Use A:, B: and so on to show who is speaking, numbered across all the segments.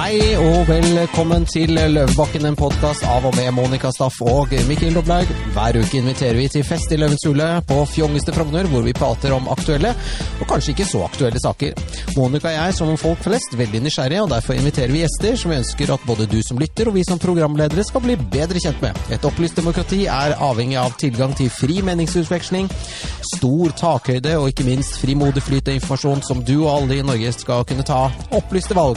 A: Hei og velkommen til Løvebakken, en podkast av og med Monica Staff og Mikkel Doblaug. Hver uke inviterer vi til fest i Løvens hule på fjongeste Frogner, hvor vi prater om aktuelle og kanskje ikke så aktuelle saker. Monica og jeg, som folk flest, veldig nysgjerrige, og derfor inviterer vi gjester som vi ønsker at både du som lytter og vi som programledere skal bli bedre kjent med. Et opplyst demokrati er avhengig av tilgang til fri meningsutveksling, stor takhøyde og ikke minst frimodig flyt av informasjon som du og alle i Norge skal kunne ta opplyste valg.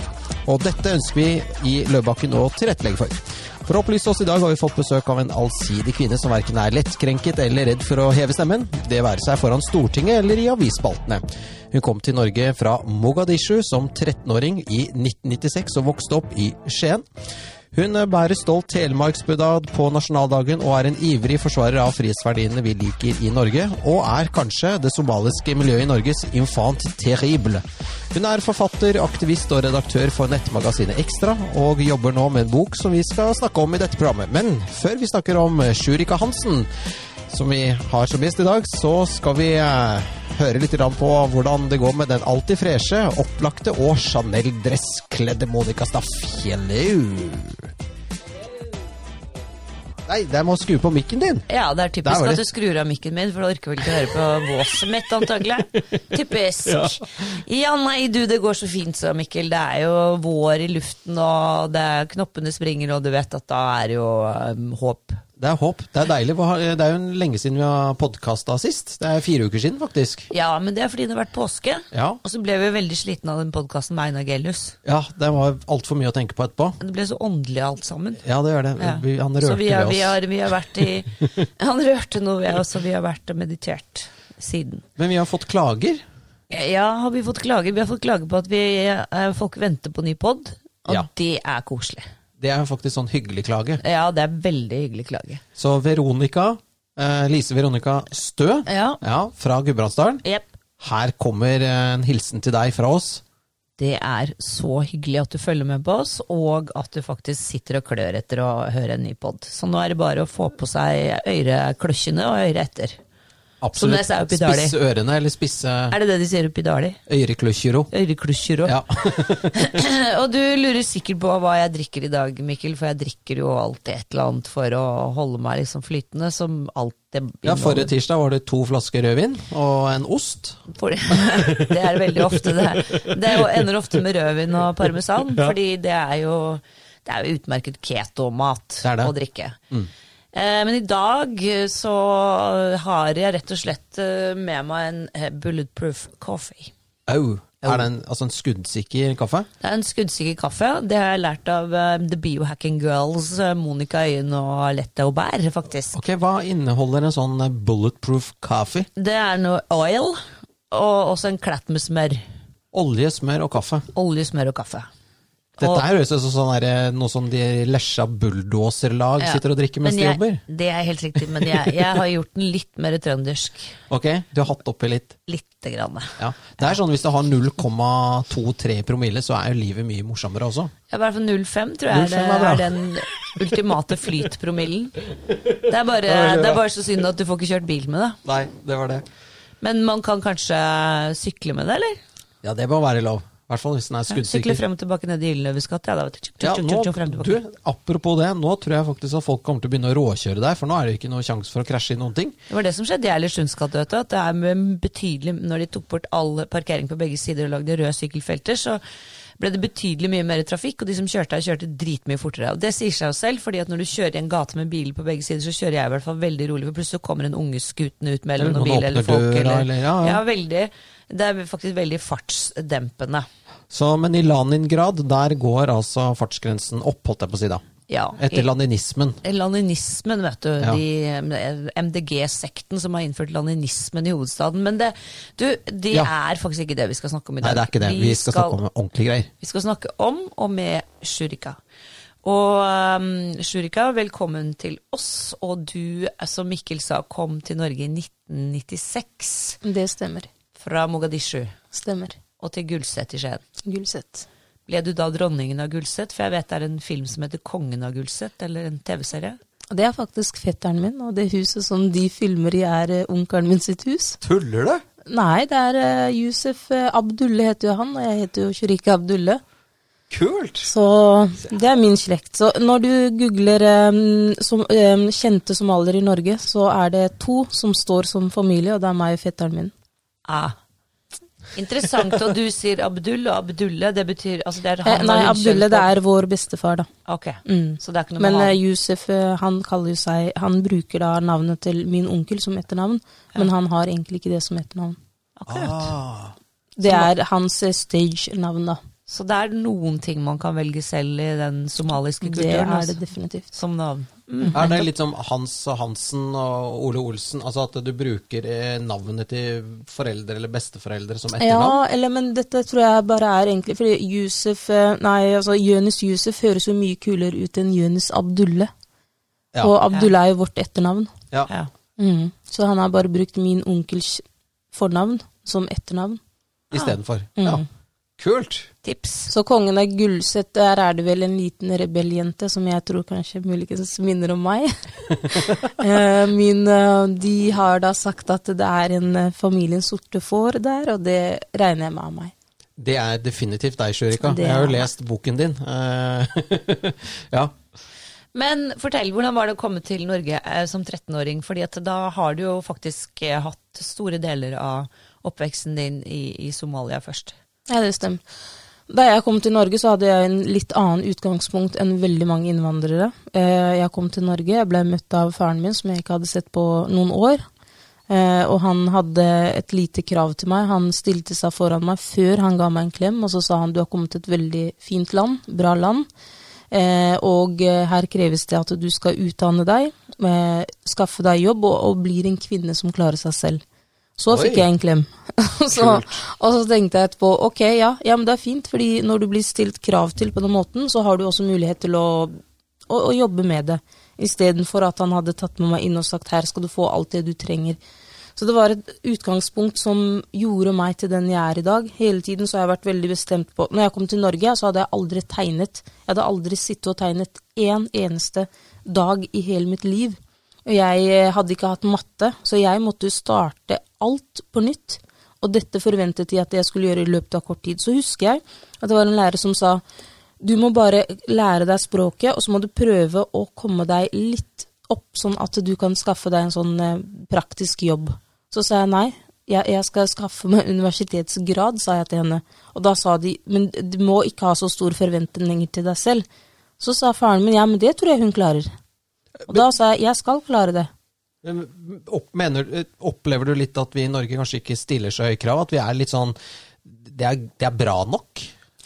A: Og dette ønsker vi i Løvebakken å tilrettelegge for. For å opplyse oss i dag har vi fått besøk av en allsidig kvinne som verken er lettkrenket eller redd for å heve stemmen, det være seg foran Stortinget eller i avisspaltene. Hun kom til Norge fra Mogadishu som 13-åring i 1996 og vokste opp i Skien. Hun bærer stolt telemarksbudad på nasjonaldagen og er en ivrig forsvarer av frihetsverdiene vi liker i Norge, og er kanskje det somaliske miljøet i Norges infant terrible. Hun er forfatter, aktivist og redaktør for nettmagasinet Ekstra, og jobber nå med en bok som vi skal snakke om i dette programmet. Men før vi snakker om Shurika Hansen, som vi har som gjest i dag, så skal vi eh, høre litt på hvordan det går med den alltid freshe, opplagte og Chanel-dresskledde Monica Staff. Hello! Nei, jeg må skru på mikken din.
B: Ja, det er typisk at du skrur av mikken min, for du orker vel ikke å høre på våset mitt, antagelig. Typisk. Ja. ja. nei, du, det går så fint så, Mikkel. Det er jo vår i luften, og det er knoppene springer, og du vet at da er jo um, håp.
A: Det er håp. Det er deilig. Det er jo lenge siden vi har podkasta sist. Det er fire uker siden, faktisk.
B: Ja, men det er fordi det har vært påske. Ja. Og så ble vi veldig slitne av den podkasten med Einar Gellius.
A: Ja, det var altfor mye å tenke på etterpå.
B: Det ble så åndelig alt sammen.
A: Ja, det gjør det. Ja. Vi, han rørte
B: vi
A: er,
B: ved oss. Vi har, vi har vært i Han rørte noe ved oss, og vi har vært og meditert siden.
A: Men vi har fått klager?
B: Ja, har vi fått klager? Vi har fått klager på at vi, eh, folk venter på ny pod, og ja. det er koselig.
A: Det er faktisk sånn hyggelig klage.
B: Ja, det er veldig hyggelig klage.
A: Så Veronica, eh, Lise Veronica Stø ja. Ja, fra Gudbrandsdalen.
B: Yep.
A: Her kommer en hilsen til deg fra oss.
B: Det er så hyggelig at du følger med på oss, og at du faktisk sitter og klør etter å høre en ny pod. Så nå er det bare å få på seg ørekløsjene og øret etter.
A: Absolutt. Spisse ørene, eller spisse
B: Er det det de sier oppi Dali?
A: Øreklusjero.
B: Øreklusjero. Ja. og du lurer sikkert på hva jeg drikker i dag, Mikkel, for jeg drikker jo alltid et eller annet for å holde meg liksom flytende, som alt
A: Ja, forrige tirsdag var det to flasker rødvin og en ost.
B: For, det er veldig ofte det. Det ender ofte med rødvin og parmesan, ja. fordi det er jo det er jo utmerket keto-mat å drikke. Mm. Eh, men i dag eh, så har jeg rett og slett eh, med meg en bulletproof coffee.
A: Au. Er det en, altså en skuddsikker kaffe?
B: Det er en skuddsikker kaffe. Det har jeg lært av The Biohacking Girls, Monica Øyen og Lette Aubert, faktisk.
A: Ok, Hva inneholder en sånn bulletproof coffee?
B: Det er noe oil, og også en klatt med smør.
A: Olje, smør og kaffe?
B: Olje, smør og kaffe.
A: Dette er høres ut som noe som de lesja bulldoserlag ja, sitter og drikker mens de jobber.
B: Det er helt riktig, men jeg, jeg, har gjort den litt mer trøndersk.
A: Ok, Du har hatt oppi litt?
B: Lite grann.
A: Ja. Det er sånn Hvis du har 0,23 promille, så er jo livet mye morsommere også.
B: Ja, I hvert fall 0,5 tror jeg 05 er, er den ultimate flytpromillen. Det er, bare, det er bare så synd at du får ikke kjørt bil med det.
A: Nei, det var det.
B: Men man kan kanskje sykle med det, eller?
A: Ja, det må være lov hvert fall hvis den er skuddsikker.
B: Sykle frem og tilbake ned i Gyldenløves gate. Ja,
A: apropos det, nå tror jeg faktisk at folk kommer til å begynne å råkjøre der, for nå er det ikke noe sjanse for å krasje i noen ting.
B: Det var det som skjedde i Eilertsunds gate, at det er betydelig Når de tok bort all parkering på begge sider og lagde røde sykkelfelter, så ble det betydelig mye mer trafikk, og de som kjørte her, kjørte dritmye fortere. Og det sier seg jo selv, fordi at når du kjører i en gate med biler på begge sider, så kjører jeg i hvert fall veldig rolig, for plutselig kommer en unge skutende ut mellom noen biler eller folk. Eller, eller, ja, ja. ja, veldig. Det er faktisk veldig fartsdempende.
A: Så, men i Laningrad, der går altså fartsgrensen opp, holdt jeg på å si da.
B: Ja,
A: Etter laninismen.
B: Laninismen, vet du. Ja. De, MDG-sekten som har innført laninismen i hovedstaden. Men det, du, det ja. er faktisk ikke det vi skal snakke om i dag.
A: Nei, det er ikke det. Vi, vi skal, skal, snakke om ordentlige greier.
B: Vi skal snakke om og med Shurika. Og um, Shurika, velkommen til oss. Og du, som Mikkel sa, kom til Norge i 1996.
C: Det stemmer.
B: Fra Mogadishu.
C: Stemmer
B: og til Gulset i Skien.
C: Gulset.
B: Ble du da dronningen av Gulset? For jeg vet det er en film som heter Kongen av Gulset, eller en TV-serie?
C: Det er faktisk fetteren min, og det huset som de filmer i, er uh, onkelen min sitt hus.
A: Tuller du?
C: Nei, det er uh, Yusuf uh, Abdulle heter jo han, og jeg heter jo Shurika Abdulle.
A: Kult!
C: Så det er min slekt. Så når du googler um, som, um, kjente somaliere i Norge, så er det to som står som familie, og det er meg og fetteren min.
B: Ah. Interessant. Og du sier Abdul og Abdulle, det betyr altså det er
C: Eh,
B: han
C: nei, Abdulle, det er vår bestefar, da.
B: Ok,
C: Mm.
B: så det er ikke noe
C: Men eh,
B: han.
C: Yusuf, eh, han kaller jo seg Han bruker da navnet til min onkel som etternavn, men han har egentlig ikke det som etternavn.
B: Akkurat.
A: Ah.
C: Det er hans stage-navn, da.
B: Så det er noen ting man kan velge selv i den somaliske kulturen?
C: Det er
B: altså,
C: det definitivt.
B: Som navn. Mm.
A: Er det litt som Hans og Hansen og Ole Olsen? Altså at du bruker eh, navnet til foreldre eller besteforeldre som etternavn?
C: Ja, eller, men dette tror jeg bare er egentlig fordi Yusuf eh, Nei, altså Jonis Yusuf høres jo mye kulere ut enn Jonis Abdulle.
A: Ja.
C: Og Abdulle er jo vårt etternavn.
A: Ja.
B: Ja.
C: Mm. Så han har bare brukt min onkels fornavn som etternavn.
A: Istedenfor.
C: Mm.
A: Ja. Kult!
B: Tips.
C: Så kongen av Gullset, der er det vel en liten rebelljente som jeg tror kanskje muligens minner om meg. Eh, Min, eh, de har da sagt at det er en eh, familien sorte får der, og det regner jeg med av meg.
A: Det er definitivt deg, Shurika.
C: Det
A: Jeg har jo
C: er-
A: lest boken din. Eh, ja.
B: Men fortell, hvordan var det å komme til Norge eh, som 13-åring? Fordi at da har du jo faktisk eh, hatt store deler av oppveksten din i, i Somalia først.
C: Ja, det stemmer. Da jeg kom til Norge, så hadde jeg en litt annen utgangspunkt enn veldig mange innvandrere. Eh, Jeg kom til Norge, jeg ble møtt av faren min, som jeg ikke hadde sett på noen år. Eh, Og han hadde et lite krav til meg. Han stilte seg foran meg før han ga meg en klem, og så sa han du har kommet til et veldig fint land, bra land. Eh, Og her kreves det at du skal utdanne deg, skaffe deg jobb og, og blir en kvinne som klarer seg selv. Så
A: Oi.
C: fikk jeg en klem. så, og så tenkte jeg etterpå ok, ja, ja, men det er fint, fordi når du blir stilt krav til på den måten, så har du også mulighet til å, å, å jobbe med det. Istedenfor at han hadde tatt med meg inn og sagt her skal du få alt det du trenger. Så det var et utgangspunkt som gjorde meg til den jeg er i dag. Hele tiden så har jeg vært veldig bestemt på Når jeg kom til Norge, så hadde jeg aldri tegnet. Jeg hadde aldri sittet og tegnet én eneste dag i hele mitt liv. Og jeg eh, hadde ikke hatt matte, så jeg måtte starte alt på nytt. Og dette forventet de at jeg skulle gjøre i løpet av kort tid. Så husker jeg at det var en lærer som sa du må bare lære deg språket, og så må du prøve å komme deg litt opp, sånn at du kan skaffe deg en sånn eh, praktisk jobb. Så sa jeg nei, jeg, jeg skal skaffe meg universitetsgrad, sa jeg til henne. Og da sa de men du må ikke ha så stor forventninger til deg selv. Så sa faren min ja, men det tror jeg hun klarer. Og da sa jeg jeg skal klare det.
A: Mener, opplever du litt at vi i Norge kanskje ikke stiller så høye krav? At vi er litt sånn Det er, det er bra nok?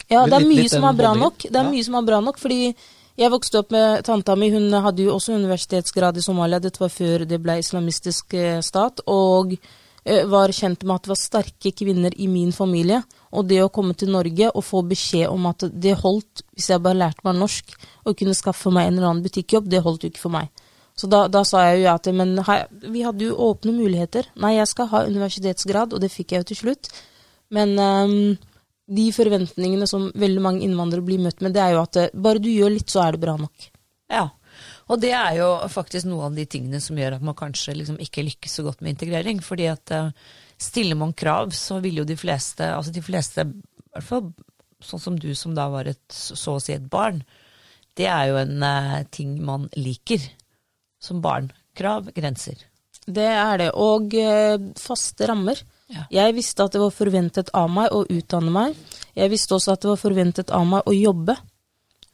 C: Ja, det er mye
A: litt
C: som er bra nok. Det er
A: Ja.
C: mye som er bra nok, fordi jeg vokste opp med tanta mi. Hun hadde jo også universitetsgrad i Somalia. Dette var før det ble islamistisk eh, stat. Og eh, var kjent med at det var sterke kvinner i min familie. Og det å komme til Norge og få beskjed om at det holdt, hvis jeg bare lærte meg norsk og kunne skaffe meg en eller annen butikkjobb, det holdt jo ikke for meg. Så da, da sa jeg jo ja til, men hei, vi hadde jo åpne muligheter. Nei, jeg skal ha universitetsgrad, og det fikk jeg jo til slutt. Men um, de forventningene som veldig mange innvandrere blir møtt med, det er jo at eh, bare du gjør litt, så er det bra nok.
B: Ja. Og det er jo faktisk noen av de tingene som gjør at man kanskje liksom ikke lykkes så godt med integrering. Fordi at eh, stiller man krav, så vil jo de fleste, altså de fleste, i hvert fall sånn som du som da var et, så å si et barn, det er jo en eh, ting man liker som barn. Krav, grenser.
C: Det er det. Og eh, faste rammer.
B: Ja.
C: Jeg visste at det var forventet av meg å utdanne meg. Jeg visste også at det var forventet av meg å jobbe.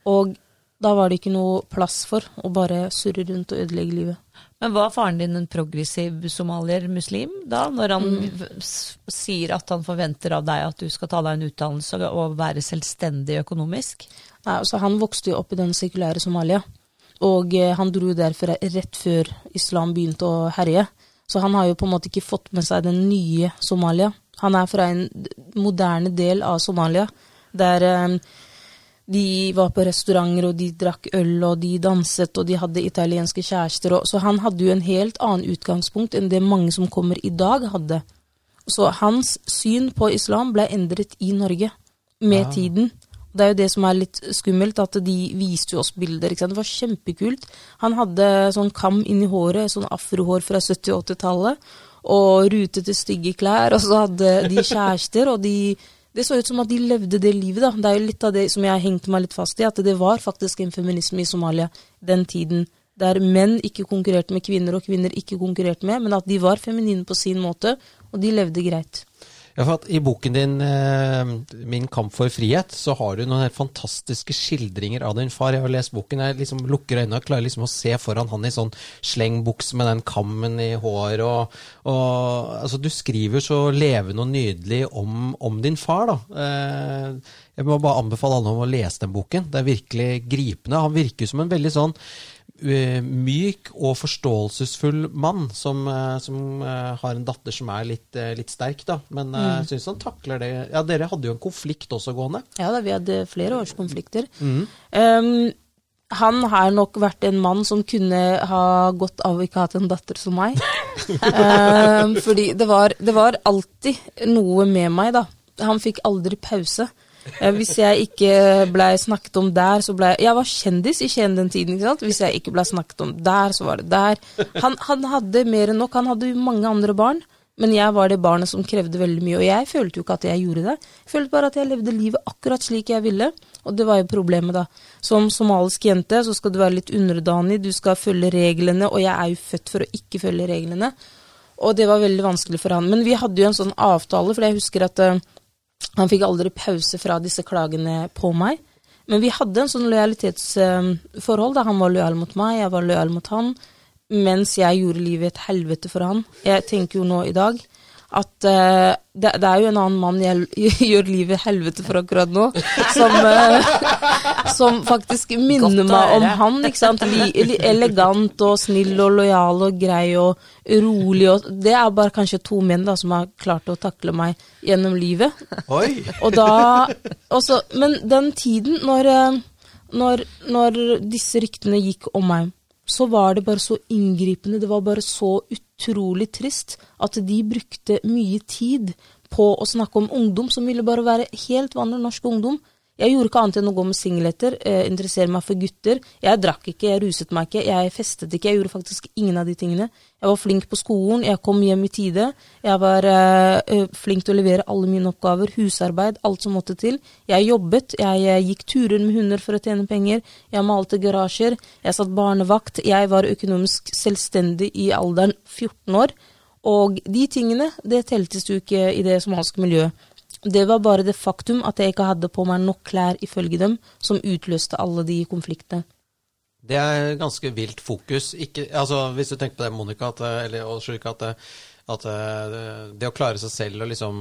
C: Og da var det ikke noe plass for å bare surre rundt og ødelegge livet.
B: Men var faren din en progressiv somalier, muslim, da? Når han
C: Mm.
B: sier at han forventer av deg at du skal ta deg en utdannelse og være selvstendig økonomisk?
C: Nei, altså Han vokste jo opp i den sekulære Somalia. Og eh, han dro derfra rett før islam begynte å herje. Så han har jo på en måte ikke fått med seg den nye Somalia. Han er fra en moderne del av Somalia, der eh, de var på restauranter, og de drakk øl, og de danset, og de hadde italienske kjærester. Så han hadde jo en helt annen utgangspunkt enn det mange som kommer i dag, hadde. Så hans syn på islam ble endret i Norge med tiden. Det er jo det som er litt skummelt, at de viste jo oss bilder. Ikke sant? Det var kjempekult. Han hadde sånn kam inni håret, sånn afrohår fra 70- og 80-tallet, og rutete, stygge klær. Og så hadde de kjærester, og de Det så ut som at de levde det livet, da. Det er jo litt av det som jeg hengte meg litt fast i, at det var faktisk en feminisme i Somalia den tiden. Der menn ikke konkurrerte med kvinner, og kvinner ikke konkurrerte med, men at de var feminine på sin måte, og de levde greit.
A: Ja, for at I boken din eh, 'Min kamp for frihet' så har du noen fantastiske skildringer av din far. Jeg har lest boken, jeg liksom lukker øynene og klarer liksom å se foran han i sånn slengbukse med den kammen i håret. Og, og, altså, du skriver så levende og nydelig om, om din far. da. Eh, jeg må bare anbefale alle om å lese den boken. Det er virkelig gripende. Han virker som en veldig sånn myk og forståelsesfull mann som, uh, som uh, har en datter som er litt, litt sterk, da. Men jeg mm. syns han takler det Ja, dere hadde jo en konflikt også gående?
C: Ja da, vi hadde flere års konflikter. Mm. Um, han har nok vært en mann som kunne ha godt av å ikke hatt en datter som meg. um, fordi det var, det var alltid noe med meg, da. Han fikk aldri pause. Eh, hvis jeg ikke blei snakket om der, så blei jeg Jeg var kjendis i Skien den tiden. ikke sant? Hvis jeg ikke blei snakket om der, så var det der. Han, han, hadde mer enn nok. Han hadde mange andre barn, men jeg var det barnet som krevde veldig mye. Og jeg følte jo ikke at jeg gjorde det. Jeg følte bare at jeg levde livet akkurat slik jeg ville. Og det var jo problemet, da. Som somalisk jente så skal du være litt underdanig, du skal følge reglene, og jeg er jo født for å ikke følge reglene. Og det var veldig vanskelig for han. Men vi hadde jo en sånn avtale, for jeg husker at uh, han fikk aldri pause fra disse klagene på meg. Men vi hadde en sånn lojalitetsforhold. da Han var lojal mot meg, jeg var lojal mot han. Mens jeg gjorde livet et helvete for han. Jeg tenker jo nå i dag at uh, det, det, er jo en annen mann jeg gjør livet helvete for akkurat nå, som, uh, som faktisk minner meg om han. ikke sant? elegant og snill og lojal og grei og rolig. Og, det er bare kanskje to menn da, som har klart å takle meg gjennom livet.
A: Oi.
C: Og da, også, men den tiden når, eh, når, når disse ryktene gikk om meg så var det bare så inngripende, det var bare så utrolig trist at de brukte mye tid på å snakke om ungdom som ville bare være helt vanlig norsk ungdom, jeg gjorde ikke annet enn å gå med singleter, eh, interessere meg for gutter. Jeg drakk ikke, jeg ruset meg ikke, jeg festet ikke. Jeg gjorde faktisk ingen av de tingene. Jeg var flink på skolen, jeg kom hjem i tide. Jeg var eh, flink til å levere alle mine oppgaver, husarbeid, alt som måtte til. Jeg jobbet, jeg, jeg gikk turer med hunder for å tjene penger. Jeg malte garasjer, jeg satt barnevakt. Jeg var økonomisk selvstendig i alderen 14 år. Og de tingene, det teltes jo ikke i det somaliske miljøet. Det var bare det faktum at jeg ikke hadde på meg nok klær ifølge dem, som utløste alle de konfliktene.
A: Det er ganske vilt fokus. Ikke, altså, hvis du tenker på det, Monica, at, eller Ulrik, at, at, det å klare seg selv og liksom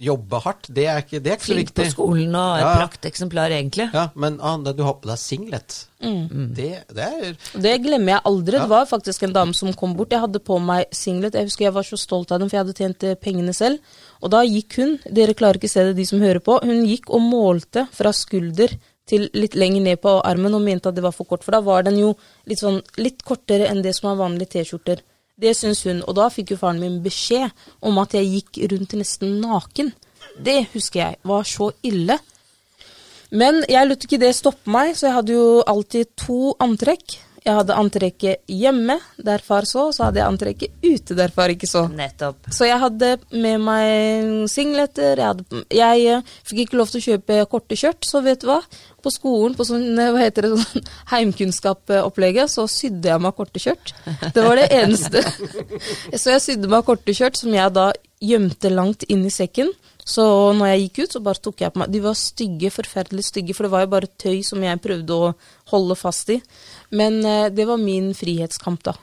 A: jobbe hardt, det er ikke, det er ikke så viktig.
B: Flink på skolen og et ja. prakteksemplar, egentlig.
A: Ja, Men ah, du har på deg singlet, mm. det, det, er
C: Det glemmer jeg aldri. Ja. Det var faktisk en dame som kom bort. Jeg hadde på meg singlet. Jeg husker jeg var så stolt av den, for jeg hadde tjent eh, pengene selv. Og da gikk hun, dere klarer ikke se det, de som hører på, hun gikk og målte fra skulder til litt lenger ned på armen og mente at det var for kort. For da var den jo litt, sånn, litt kortere enn det som er vanlige T-skjorter. Det syns hun. Og da fikk jo faren min beskjed om at jeg gikk rundt nesten naken. Det husker jeg var så ille. Men jeg lot ikke det stoppe meg, så jeg hadde jo alltid to antrekk. Jeg hadde antrekket hjemme, der far så, så hadde jeg antrekket ute, der far ikke så.
B: Nettopp.
C: Så jeg hadde med meg singleter. Jeg, hadde, jeg eh, fikk ikke lov til å kjøpe korte skjørt, så vet du hva. På skolen, på sånn, hva heter det, sånn heimkunnskap-opplegget, så sydde jeg meg korte skjørt. Det var det eneste. så jeg sydde meg korte skjørt, som jeg da gjemte langt inn i sekken. Så når jeg gikk ut, så bare tok jeg på meg De var stygge, forferdelig stygge, for det var jo bare tøy som jeg prøvde å holde fast i. Men eh, det var min frihetskamp, da.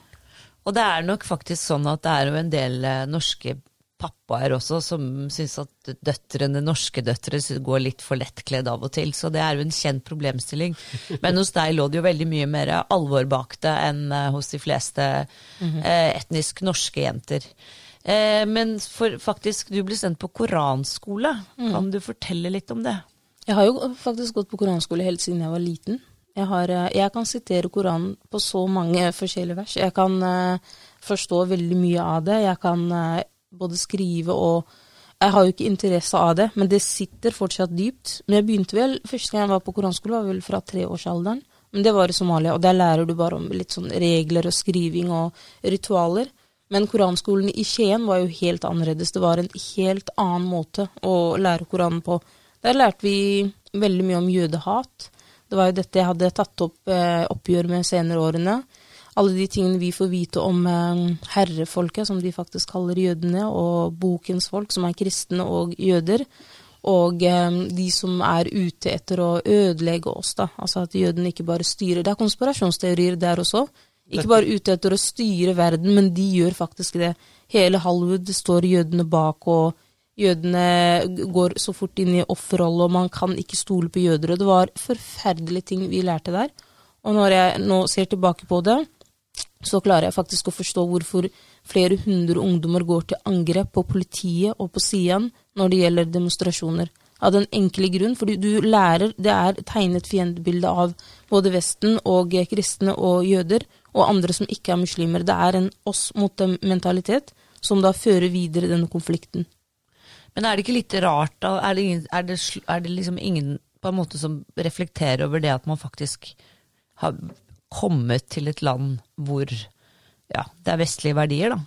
B: Og det er nok faktisk sånn at det er jo en del eh, norske pappaer også som syns at døtrene, norske døtre går litt for lettkledd av og til. Så det er jo en kjent problemstilling. Men hos deg lå det jo veldig mye mer alvor bak det enn eh, hos de fleste mhm. etnisk norske jenter. Eh, men for, faktisk, du ble sendt på koranskole. Mm. Kan du fortelle litt om det?
C: Jeg har jo faktisk gått på koranskole helt siden jeg var liten. Jeg, har, eh, jeg kan sitere Koranen på så mange forskjellige vers. Jeg kan uh, forstå veldig mye av det. Jeg kan uh, både skrive og Jeg har jo ikke interesse av det, men det sitter fortsatt dypt. Men jeg begynte vel, Første gang jeg var på koranskole, var vel fra treårsalderen. Men det var i Somalia, og der lærer du bare om litt sånn regler og skriving og ritualer. Men koranskolen i Skien var jo helt annerledes. Det var en helt annen måte å lære Koranen på. Der lærte vi veldig mye om jødehat. Det var jo dette jeg hadde tatt opp eh, oppgjør med senere årene. Alle de tingene vi får vite om eh, herrefolket, som de faktisk kaller jødene, og bokens folk, som er kristne og jøder. Og eh, de som er ute etter å ødelegge oss, da. Altså at jødene ikke bare styrer. Det er konspirasjonsteorier der også. Ikke bare ute etter å styre verden, men de gjør faktisk det. Hele Hollywood står jødene bak, og jødene går så fort inn i offerrollen, og man kan ikke stole på jøder. Og det var forferdelige ting vi lærte der. Og når jeg nå ser tilbake på det, så klarer jeg faktisk å forstå hvorfor flere hundre ungdommer går til angrep på politiet og på Sian når det gjelder demonstrasjoner. Av den enkle grunn, fordi du lærer Det er tegnet fiendebilde av både Vesten og kristne og jøder, og andre som ikke er muslimer. Det er en oss mot dem-mentalitet som da fører videre denne konflikten.
B: Men er det ikke litt rart, da? Er det, ingen, er det, er det liksom ingen på en måte som reflekterer over det at man faktisk har kommet til et land hvor ja, det er vestlige verdier, da?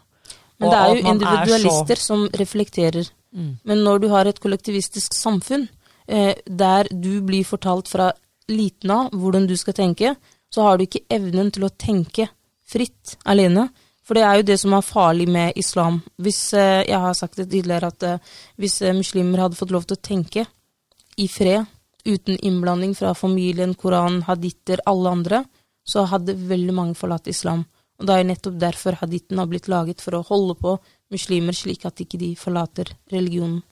C: Men det er jo individualister er så... som reflekterer. Mm. Men når du har et kollektivistisk samfunn, eh, der du blir fortalt fra liten av hvordan du skal tenke, så har du ikke evnen til å tenke fritt alene. For det er jo det som er farlig med islam. Hvis, eh, Jeg har sagt det tidligere at eh, hvis eh, muslimer hadde fått lov til å tenke i fred, uten innblanding fra familien, Koran, haditter, alle andre, så hadde veldig mange forlatt islam. Og det er nettopp derfor haditten har blitt laget, for å holde på muslimer slik at ikke de forlater religionen.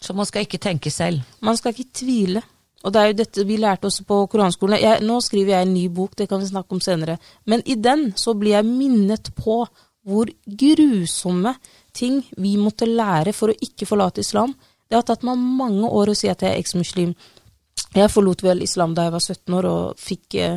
B: Så man skal ikke tenke selv?
C: Man skal ikke tvile. Og det er jo dette vi lærte også på koranskolen. Jeg, nå skriver jeg en ny bok, det kan vi snakke om senere. Men i den så blir jeg minnet på hvor grusomme ting vi måtte lære for å ikke forlate islam. Det har tatt meg mange år å si at jeg er eksmuslim. Jeg forlot vel islam da jeg var 17 år og fikk eh,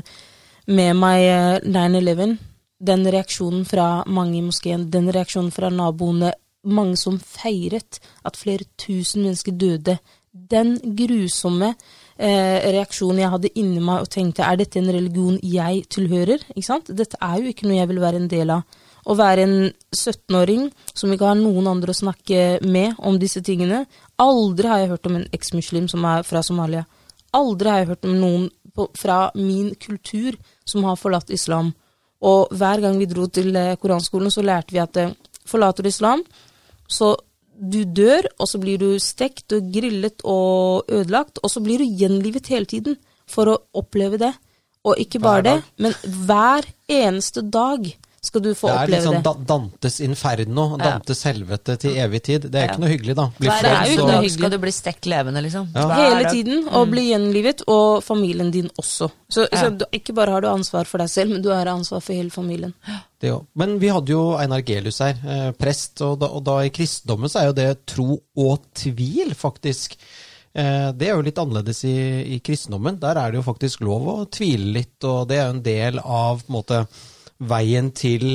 C: med meg 9-11. Eh, den reaksjonen fra mange i moskeen, den reaksjonen fra naboene, mange som feiret at flere tusen mennesker døde. Den grusomme eh, reaksjon jeg hadde inni meg og tenkte er dette en religion jeg tilhører? Ikke sant? Dette er jo ikke noe jeg vil være en del av. Å være en 17-åring som ikke har noen andre å snakke med om disse tingene. Aldri har jeg hørt om en eksmuslim som er fra Somalia. Aldri har jeg hørt om noen på, fra min kultur som har forlatt islam. Og hver gang vi dro til eh, koranskolen, så lærte vi at eh, forlater du islam, så du dør, og så blir du stekt og grillet og ødelagt, og så blir du gjenlivet hele tiden for å oppleve det. Og ikke bare det, men hver eneste dag skal du få oppleve det.
A: Det er
C: litt
A: sånn Dantes inferno, Dantes ja. helvete til evig tid. Det er ja. ikke noe hyggelig, da.
B: Bli Hver eneste dag skal du bli stekt levende, liksom.
C: Ja. Hele tiden, og mm. bli gjenlivet, og familien din også. Så, så, ikke bare har du ansvar for deg selv, men du har ansvar for hele familien.
A: Det Men vi hadde jo Einar Gelius her, eh, prest, og da, og da i kristendommen så er jo det tro og tvil, faktisk. Eh, det er jo litt annerledes i, i, kristendommen. Der er det jo faktisk lov å tvile litt, og det er jo en del av på en måte, veien til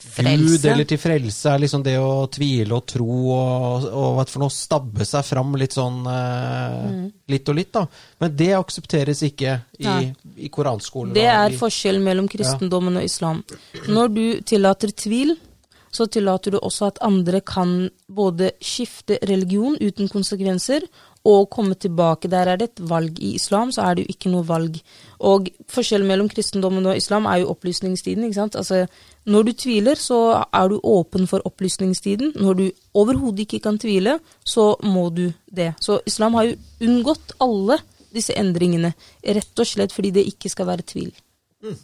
A: frelse. Gud eller til frelse er liksom det å tvile og tro og, og hva for noe stabbe seg fram litt sånn eh, mm. litt og litt, da. Men det aksepteres ikke i, i koranskolen.
C: Det er forskjellen mellom kristendommen ja. og islam. Når du tillater tvil, så tillater du også at andre kan både skifte religion uten konsekvenser, og komme tilbake. Der er det et valg. I islam så er det jo ikke noe valg. Og forskjellen mellom kristendommen og islam er jo opplysningstiden. ikke sant? Altså, når du tviler, så er du åpen for opplysningstiden. Når du overhodet ikke kan tvile, så må du det. Så islam har jo unngått alle disse endringene, rett og slett fordi det ikke skal være tvil. Mm.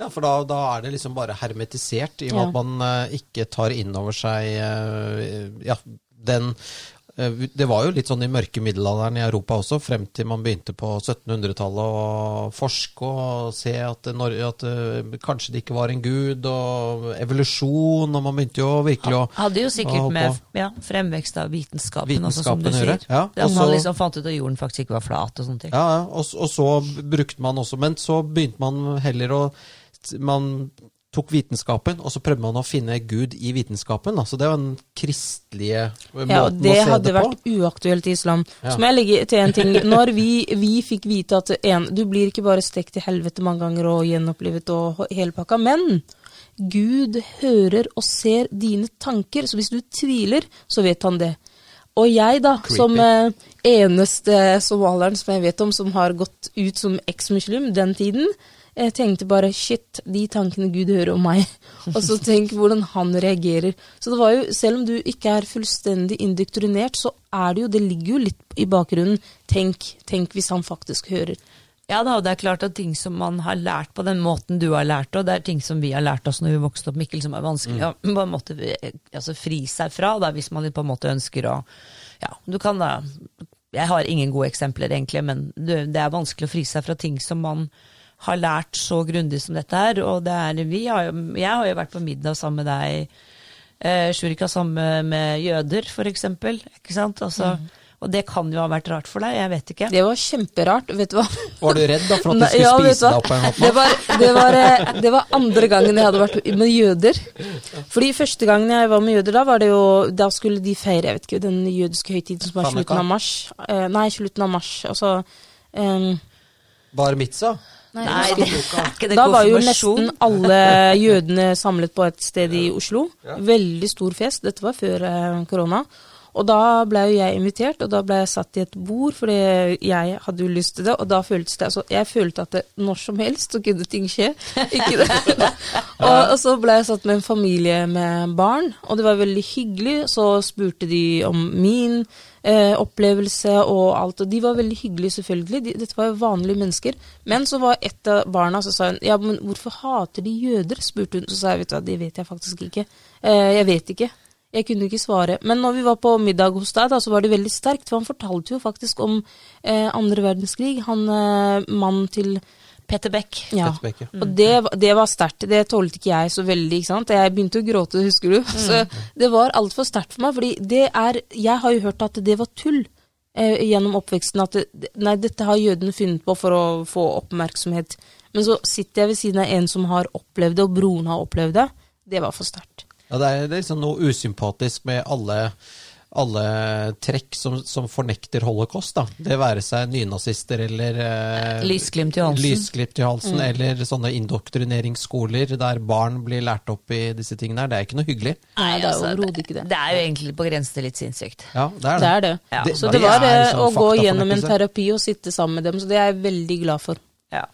A: Ja, for da, da, er det liksom bare hermetisert, i og med ja. at man uh, ikke tar inn over seg uh, ja, den det var jo litt sånn i mørke middelalderen i Europa også, frem til man begynte på 1700-tallet å forske og se at, Norge, at eh, kanskje det ikke var en gud, og evolusjon, og man begynte jo virkelig å
B: Hadde jo sikkert med ja, fremvekst av vitenskapen, også, som du sier. Ja, at man liksom fant ut at jorden faktisk ikke var flat og sånne ting.
A: Ja, og, og så brukte man også Men så begynte man heller å man tok vitenskapen, og så prøvde man å finne Gud i vitenskapen. Så det var den kristelige måten
C: ja, se det å se hadde det hadde vært uaktuelt i islam. Ja. Så må jeg legge til en ting. Når vi, vi fikk vite at en, du blir ikke bare stekt til helvete mange ganger og gjenopplivet og hele pakka, men Gud hører og ser dine tanker. Så hvis du tviler, så vet han det. Og jeg, da,
A: Creepy.
C: som eh, eneste somalieren som jeg vet om som har gått ut som eksmuslim den tiden, jeg tenkte bare shit, de tankene Gud hører om meg. Og så tenk hvordan han reagerer. Så det var jo, selv om du ikke er fullstendig indoktrinert, så er det jo, det ligger jo litt i bakgrunnen. Tenk, tenk hvis han faktisk hører.
B: Ja da, og det er klart at ting som man har lært på den måten du har lært, og det er ting som vi har lært oss når vi vokste opp, Mikkel, som er vanskelig å på en måte eh, altså, fri seg fra, da, hvis man på en måte ønsker å Ja, du kan da Jeg har ingen gode eksempler, egentlig, men det, det er vanskelig å fri seg fra ting som man har lært så grundig som dette her. Og det er, vi har jo, jeg har jo vært på middag sammen med deg, eh, Shurika, sammen med jøder, for eksempel. Ikke sant? Altså, Og det kan jo ha vært rart for deg, jeg vet ikke.
C: Det var kjemperart, vet du hva.
A: Var du redd da for at du skulle
C: ja,
A: spise deg opp på en måte?
C: Det var, det, var, eh, det var andre gangen jeg hadde vært med jøder. Fordi første gangen jeg var med jøder, da var det jo Da skulle de feire jeg vet ikke, den jødiske høytiden som var
A: Hanukkah?
C: slutten av mars. Eh, nei, slutten av mars. Altså em,
A: Bar mitzvah?
C: Nei,
B: Nei, det er ikke det
C: Da var jo nesten alle jødene samlet på et sted i Oslo. Veldig stor fest. Dette var før eh, korona. Og da ble jo jeg invitert, og da ble jeg satt i et bord, fordi jeg hadde jo lyst til det. Og da føltes det altså, Jeg følte at det, når som helst så kunne ting skje. Ikke det? og, og så ble jeg satt med en familie med barn, og det var veldig hyggelig. Så spurte de om min eh, opplevelse og alt, og de var veldig hyggelige, selvfølgelig. De, dette var jo vanlige mennesker. Men så var et av barna så sa hun ja, men hvorfor hater de jøder? spurte hun. Så sa jeg vet du hva, det vet jeg faktisk ikke. Eh, jeg vet ikke. Jeg kunne ikke svare. Men når vi var på middag hos deg, da, så var det veldig sterkt. For han fortalte jo faktisk om eh, andre verdenskrig. Han eh, mannen til
B: Petter Beck.
C: Ja.
A: Petter Beck, ja.
C: Og det, det var sterkt. Det tålte ikke jeg så veldig. ikke sant? Jeg begynte å gråte, husker du. Så det var altfor sterkt for meg. fordi det er Jeg har jo hørt at det var tull eh, gjennom oppveksten. At det, nei, dette har jødene funnet på for å få oppmerksomhet. Men så sitter jeg ved siden av en som har opplevd det, og broren har opplevd det. Det var for sterkt.
A: Ja, det er, liksom noe usympatisk med alle, alle trekk som, som fornekter holocaust. da. Det være seg nynazister eller eh,
B: Lysglimt i halsen.
A: lysglimt i halsen, eller sånne indoktrineringsskoler der barn blir lært opp i disse tingene her. Det er ikke noe hyggelig.
C: Nei, det er
B: altså,
C: overhodet ikke det.
B: Det er jo egentlig på grensen til litt sinnssykt.
A: Ja, det er det.
C: Det er det.
B: Ja.
A: Det-
C: så
A: det
C: det var eh,
A: sånn
C: å gå gjennom en terapi og sitte sammen med dem, så det er jeg veldig glad for.
B: Ja.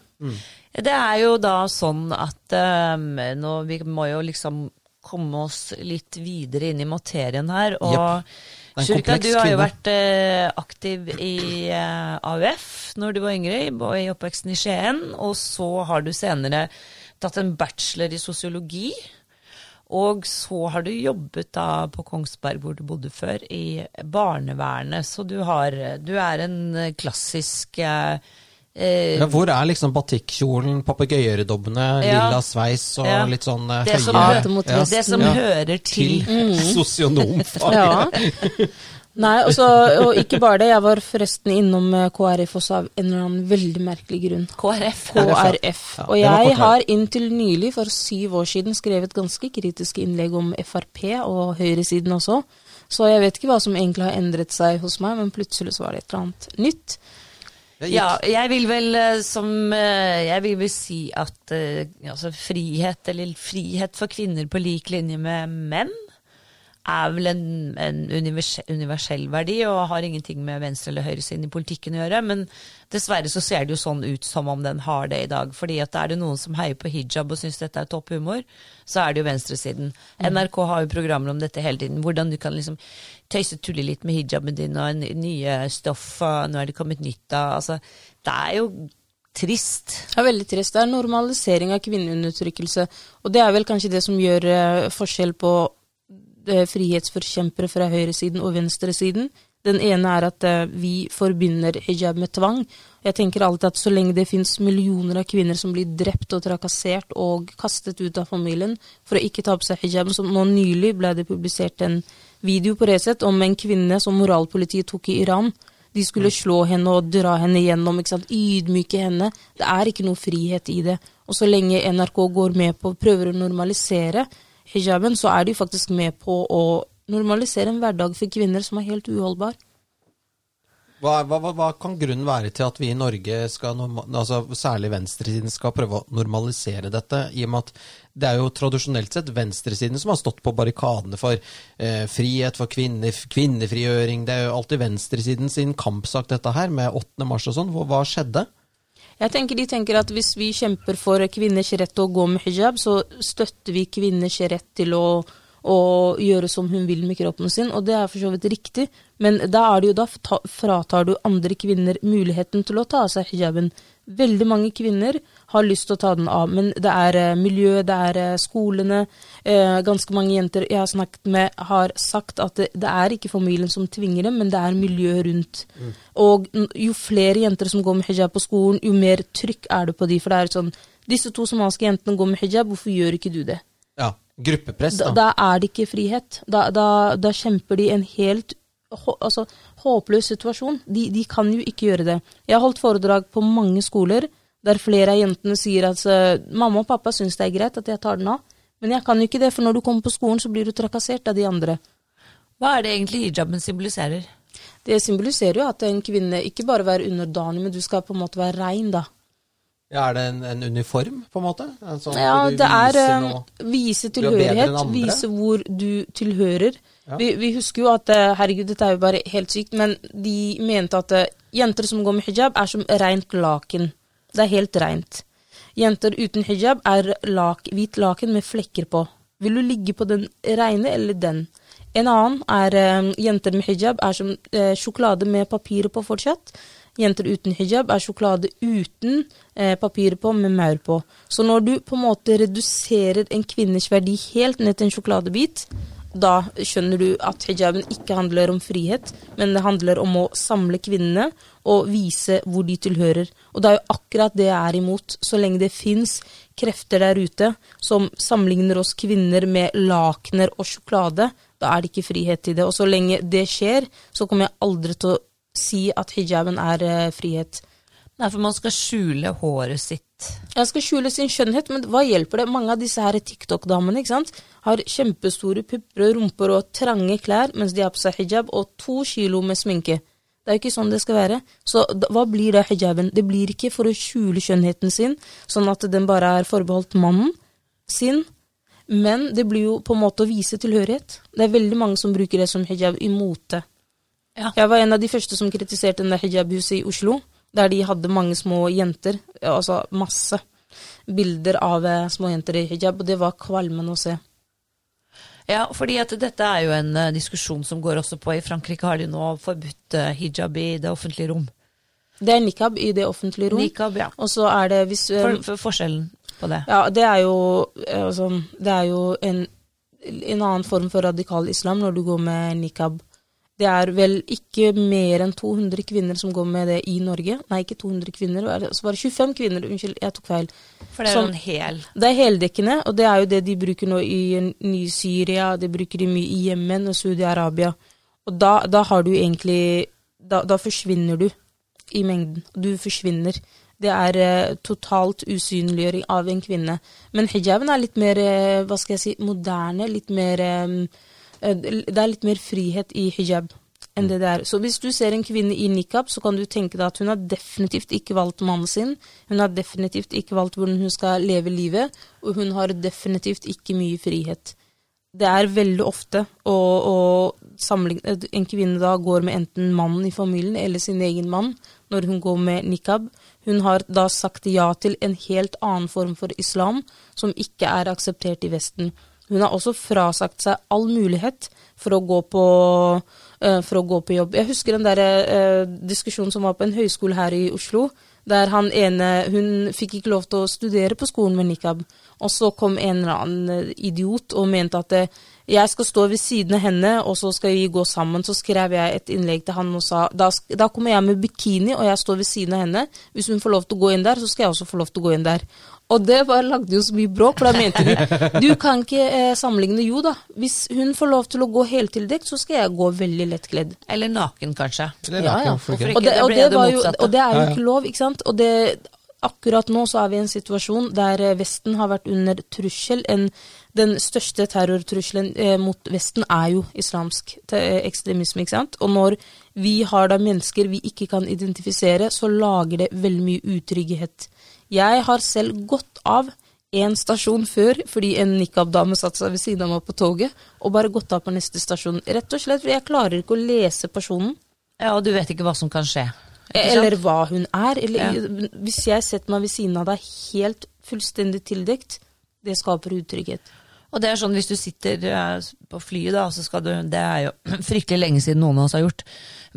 B: Det er jo da sånn at um, nå, vi må jo liksom komme oss litt videre inn i materien her. Og
A: yep.
B: Shurika, du har jo vært eh, aktiv i eh, AUF når du var yngre, i, i oppveksten i Skien. Og så har du senere tatt en bachelor i sosiologi. Og så har du jobbet da på Kongsberg, hvor du bodde før, i barnevernet. Så du, har, du er en klassisk eh, eh,
A: Ja, hvor er liksom batikkjolen, papegøyeøredobbene,
B: Ja.
A: lilla sveis og
B: Ja.
A: litt sånn eh,
B: Det som,
A: høye
C: som,
A: ja,
B: det som
A: ja,
B: hører til
A: til sosionomfag?
C: Ja. Nei, også, og ikke bare det. Jeg var forresten innom eh, KrF også av en eller annen veldig merkelig grunn.
B: KrF.
C: KrF. Og jeg har inntil nylig, for syv år siden, skrevet ganske kritiske innlegg om Frp og høyresiden også. Så jeg vet ikke hva som egentlig har endret seg hos meg, men plutselig så var det et eller annet nytt.
B: Ja, jeg vil vel eh, som eh, Jeg vil vel si at eh, altså frihet, eller frihet for kvinner på lik linje med menn, er vel en, en universell, universell verdi og har ingenting med venstre- eller høyresiden i politikken å gjøre. Men dessverre så ser det jo sånn ut som om den har det i dag. fordi at er det noen som heier på hijab og syns dette er topp humor, så er det jo venstresiden. NRK har jo programmer om dette hele tiden. Hvordan du kan liksom tøyse tulle litt med hijaben din og nye stoff, og nå er det kommet nytt av altså, Det er jo trist.
C: Det er veldig trist. Det er normalisering av kvinneundertrykkelse. Og det er vel kanskje det som gjør eh, forskjell på frihetsforkjempere fra høyresiden og venstresiden. Den ene er at eh, vi forbinder hijab med tvang. Jeg tenker alltid at så lenge det finnes millioner av kvinner som blir drept og trakassert og kastet ut av familien for å ikke ta på seg hijaben, som nå nylig ble det publisert en video på Resett om en kvinne som moralpolitiet tok i Iran. De skulle slå henne og dra henne gjennom, ikke sant? ydmyke henne. Det er ikke noe frihet i det. Og så lenge NRK går med på prøver å normalisere hijaben, så er de faktisk med på å normalisere en hverdag for kvinner som er helt uholdbar.
A: Hva, hva, hva, kan grunnen være til at vi i Norge, skal, altså særlig venstresiden, skal prøve å normalisere dette? I og med at det er jo tradisjonelt sett venstresiden som har stått på barrikadene for eh, frihet for kvinner, kvinnefrigjøring. Det er jo alltid venstresiden sin kampsak, dette her, med 8. mars og sånn. Hva, hva skjedde?
C: Jeg tenker De tenker at hvis vi kjemper for kvinners rett til å gå med hijab, så støtter vi kvinners rett til å, å gjøre som hun vil med kroppen sin, og det er for så vidt riktig, men da, jo, da fratar du andre kvinner muligheten til å ta av seg hijaben. Veldig mange kvinner har lyst til å ta den av, men det er miljøet, miljø, det er eh, skolene. Eh, ganske mange jenter jeg har snakket med, har sagt at det, det er ikke familien som tvinger dem, men det er miljøet rundt. Og jo flere jenter som går med hijab på skolen, jo mer trykk er det på de. For det er sånn Disse to somaliske jentene går med hijab, hvorfor gjør ikke du det?
A: Ja, gruppepress,
C: Da,
A: da.
C: da er det ikke frihet. Da, da kjemper de en helt altså, håpløs situasjon. De, de kan jo ikke gjøre det. Jeg har holdt foredrag på mange skoler der flere av jentene sier at eh, mamma og pappa syns det er greit at jeg tar den av, men jeg kan jo ikke det, for når du kommer på skolen, så blir du trakassert av de andre.
B: Hva er det egentlig hijaben symboliserer?
C: Det symboliserer jo at en kvinne ikke bare være underdanig, men du skal på en måte være rein, da.
A: Ja, er det en, en uniform, på en måte? En sånn
C: Ja, det er eh,
A: noe-
C: vise tilhørighet, vise hvor du tilhører.
A: Ja.
C: Vi, vi husker jo at eh, herregud, dette er jo bare helt sykt, men de mente at jenter som går med hijab, er som rent laken. Det er helt reint. Jenter uten hijab er lak, hvit laken med flekker på. Vil du ligge på den reine eller den? En annen er eh, jenter med hijab er som eh, sjokolade med papiret på fortsatt. Jenter uten hijab er sjokolade uten eh, papiret på, med maur på. Så når du på en måte reduserer en kvinnes verdi helt ned til en sjokoladebit, da skjønner du at hijaben ikke handler om frihet, men det handler om å samle kvinnene og vise hvor de tilhører. Og det er jo akkurat det jeg er imot. Så lenge det fins krefter der ute som sammenligner oss kvinner med lakener og sjokolade, da er det ikke frihet i det. Og så lenge det skjer, så kommer jeg aldri til å si at hijaben er eh, frihet.
B: Nei, for man skal skjule håret sitt.
C: Jeg skal skjule sin skjønnhet, men hva hjelper det? Mange av disse her TikTok-damene ikke sant? har kjempestore pupper og rumper og trange klær mens de har på seg hijab, og to kilo med sminke. Det er jo ikke sånn det skal være. Så hva blir da hijaben? Det blir ikke for å skjule skjønnheten sin, sånn at den bare er forbeholdt mannen sin, men det blir jo på en måte å vise tilhørighet. Det er veldig mange som bruker det som hijab i mote.
B: Ja.
C: Jeg var en av de første som kritiserte det hijabhuset i Oslo, der de hadde mange små jenter, altså masse bilder av eh, små jenter i hijab, og det var kvalmende å se.
B: Ja, fordi at dette er jo en eh, diskusjon som går også på I Frankrike har de nå forbudt eh, hijab i det offentlige rom.
C: Det er nikab i det offentlige rom,
B: Nikab, ja.
C: og så er det hvis eh,
B: For, for forskjellen på det.
C: Ja, det er jo altså, Det er jo en, en annen form for radikal islam når du går med nikab. Det er vel ikke mer enn 200 kvinner som går med det i Norge. Nei, ikke 200 kvinner, så var det 25 kvinner. Unnskyld, jeg tok feil.
B: For det er jo en hel
C: Det er heldekkende, og det er jo det de bruker nå i Ny-Syria, det bruker de mye i Jemen og Saudi-Arabia. Og da, da har du egentlig da, da forsvinner du i mengden. Du forsvinner. Det er eh, totalt usynliggjøring av en kvinne. Men hijaben er litt mer, eh, hva skal jeg si, moderne, litt mer eh, Det er litt mer frihet i hijab enn det det er. Så hvis du ser en kvinne i nikab, så kan du tenke deg at hun har definitivt ikke valgt mannen sin. Hun har definitivt ikke valgt hvordan hun skal leve livet, og hun har definitivt ikke mye frihet. Det er veldig ofte å, å sammenligne En kvinne da går med enten mannen i familien eller sin egen mann når hun går med nikab. Hun har da sagt ja til en helt annen form for islam som ikke er akseptert i Vesten. Hun har også frasagt seg all mulighet for å gå på, eh, å gå på jobb. Jeg husker den der eh, diskusjonen som var på en høyskole her i Oslo, der han ene Hun fikk ikke lov til å studere på skolen med nikab. Og så kom en eller annen idiot og mente at eh, jeg skal stå ved siden av henne, og så skal vi gå sammen. Så skrev jeg et innlegg til han og sa da, da kommer jeg med bikini, og jeg står ved siden av henne. Hvis hun får lov til å gå inn der, så skal jeg også få lov til å gå inn der. Og det bare lagde jo så mye bråk, for da mente de du kan ikke eh, sammenligne. Jo da, hvis hun får lov til å gå heltildekt, så skal jeg gå veldig lettkledd.
B: Eller naken, kanskje.
A: Eller
C: Ja, ja.
A: ikke?
C: Og det, og, det
B: det
C: var jo, og det er jo ikke lov, ikke sant. Og det, akkurat nå så er vi i en situasjon der eh, Vesten har vært under trussel. En, den største terrortrusselen eh, mot Vesten er jo islamsk ekstremisme, ikke sant. Og når vi har da mennesker vi ikke kan identifisere, så lager det veldig mye utrygghet. Jeg har selv gått av en stasjon før fordi en nikab-dame satte seg ved siden av meg på toget, og bare gått av på neste stasjon. Rett og slett fordi jeg klarer ikke å lese personen.
B: Ja, og du vet ikke hva som kan skje.
C: Eller hva hun er. Eller, Hvis jeg setter meg ved siden av deg helt fullstendig tildekt, det skaper utrygghet.
B: Og det er sånn hvis du sitter eh, på flyet, da, så skal du Det er jo fryktelig lenge siden noen av oss har gjort.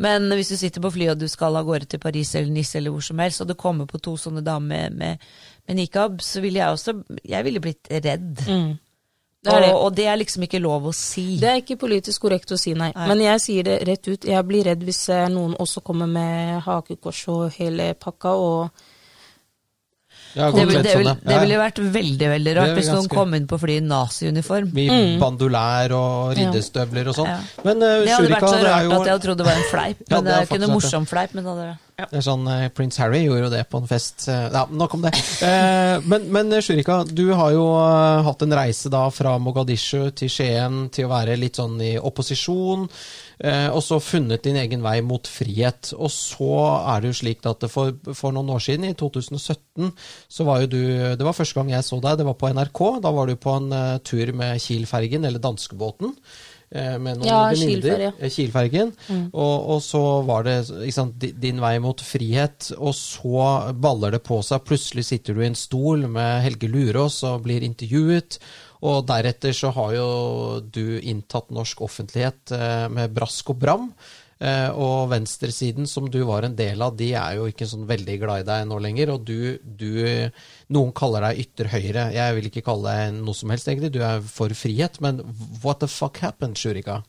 B: Men hvis du sitter på flyet og du skal av gårde til Paris eller Nice eller hvor som helst, og det kommer på to sånne damer med, med, med nikab, så ville jeg også Jeg ville blitt redd.
C: Det er det.
B: Og, og det er liksom ikke lov å si.
C: Det er ikke politisk korrekt å si nei,
B: Nei.
C: men jeg sier det rett ut. Jeg blir redd hvis eh, noen også kommer med hakekors og hele pakka, og
A: Jeg har
B: Det,
A: ville
B: vil, det, vil,
A: sånn,
B: det
A: ja.
B: ville vært veldig veldig rart hvis noen
A: ganske-
B: kom inn på flyet i naziuniform.
A: I bandolær og riddestøvler og sånn.
B: Ja.
A: Men uh,
B: Det hadde vært så rart
A: jo
B: at jeg hadde trodd det var en fleip.
A: Ja,
B: Men
A: det
B: det
A: er
B: jo ikke noe morsom fleip. Men det hadde, ja.
A: Det er sånn, eh, Prins Harry gjorde jo det på en fest. eh, Ja, Nok om det. Eh, men, men eh, Shurika, du har jo hatt en reise da fra Mogadishu til Skien til å være litt sånn i opposisjon, og så funnet din egen vei mot frihet. Og så er det jo slik at for, for noen år siden, i 2017, så var jo du Det var første gang jeg så deg, det var på NRK. Da var du på en eh, tur med Kiel-fergen, eller danskebåten. eh, Med noen
C: Ja,
A: venninner. Eh, Kielfergen. Og, og så var det sant, din vei mot frihet, og så baller det på seg. Plutselig sitter du i en stol med Helge Lurås og blir intervjuet. Og deretter så har jo du inntatt norsk offentlighet eh, med brask og bram. Eh, og venstresiden, som du var en del av, de er jo ikke sånn veldig glad i deg nå lenger. Og du, du Noen kaller deg ytter høyre. Jeg vil ikke kalle deg noe som helst, egentlig. Du er for frihet. Men what the fuck happened, Shurika?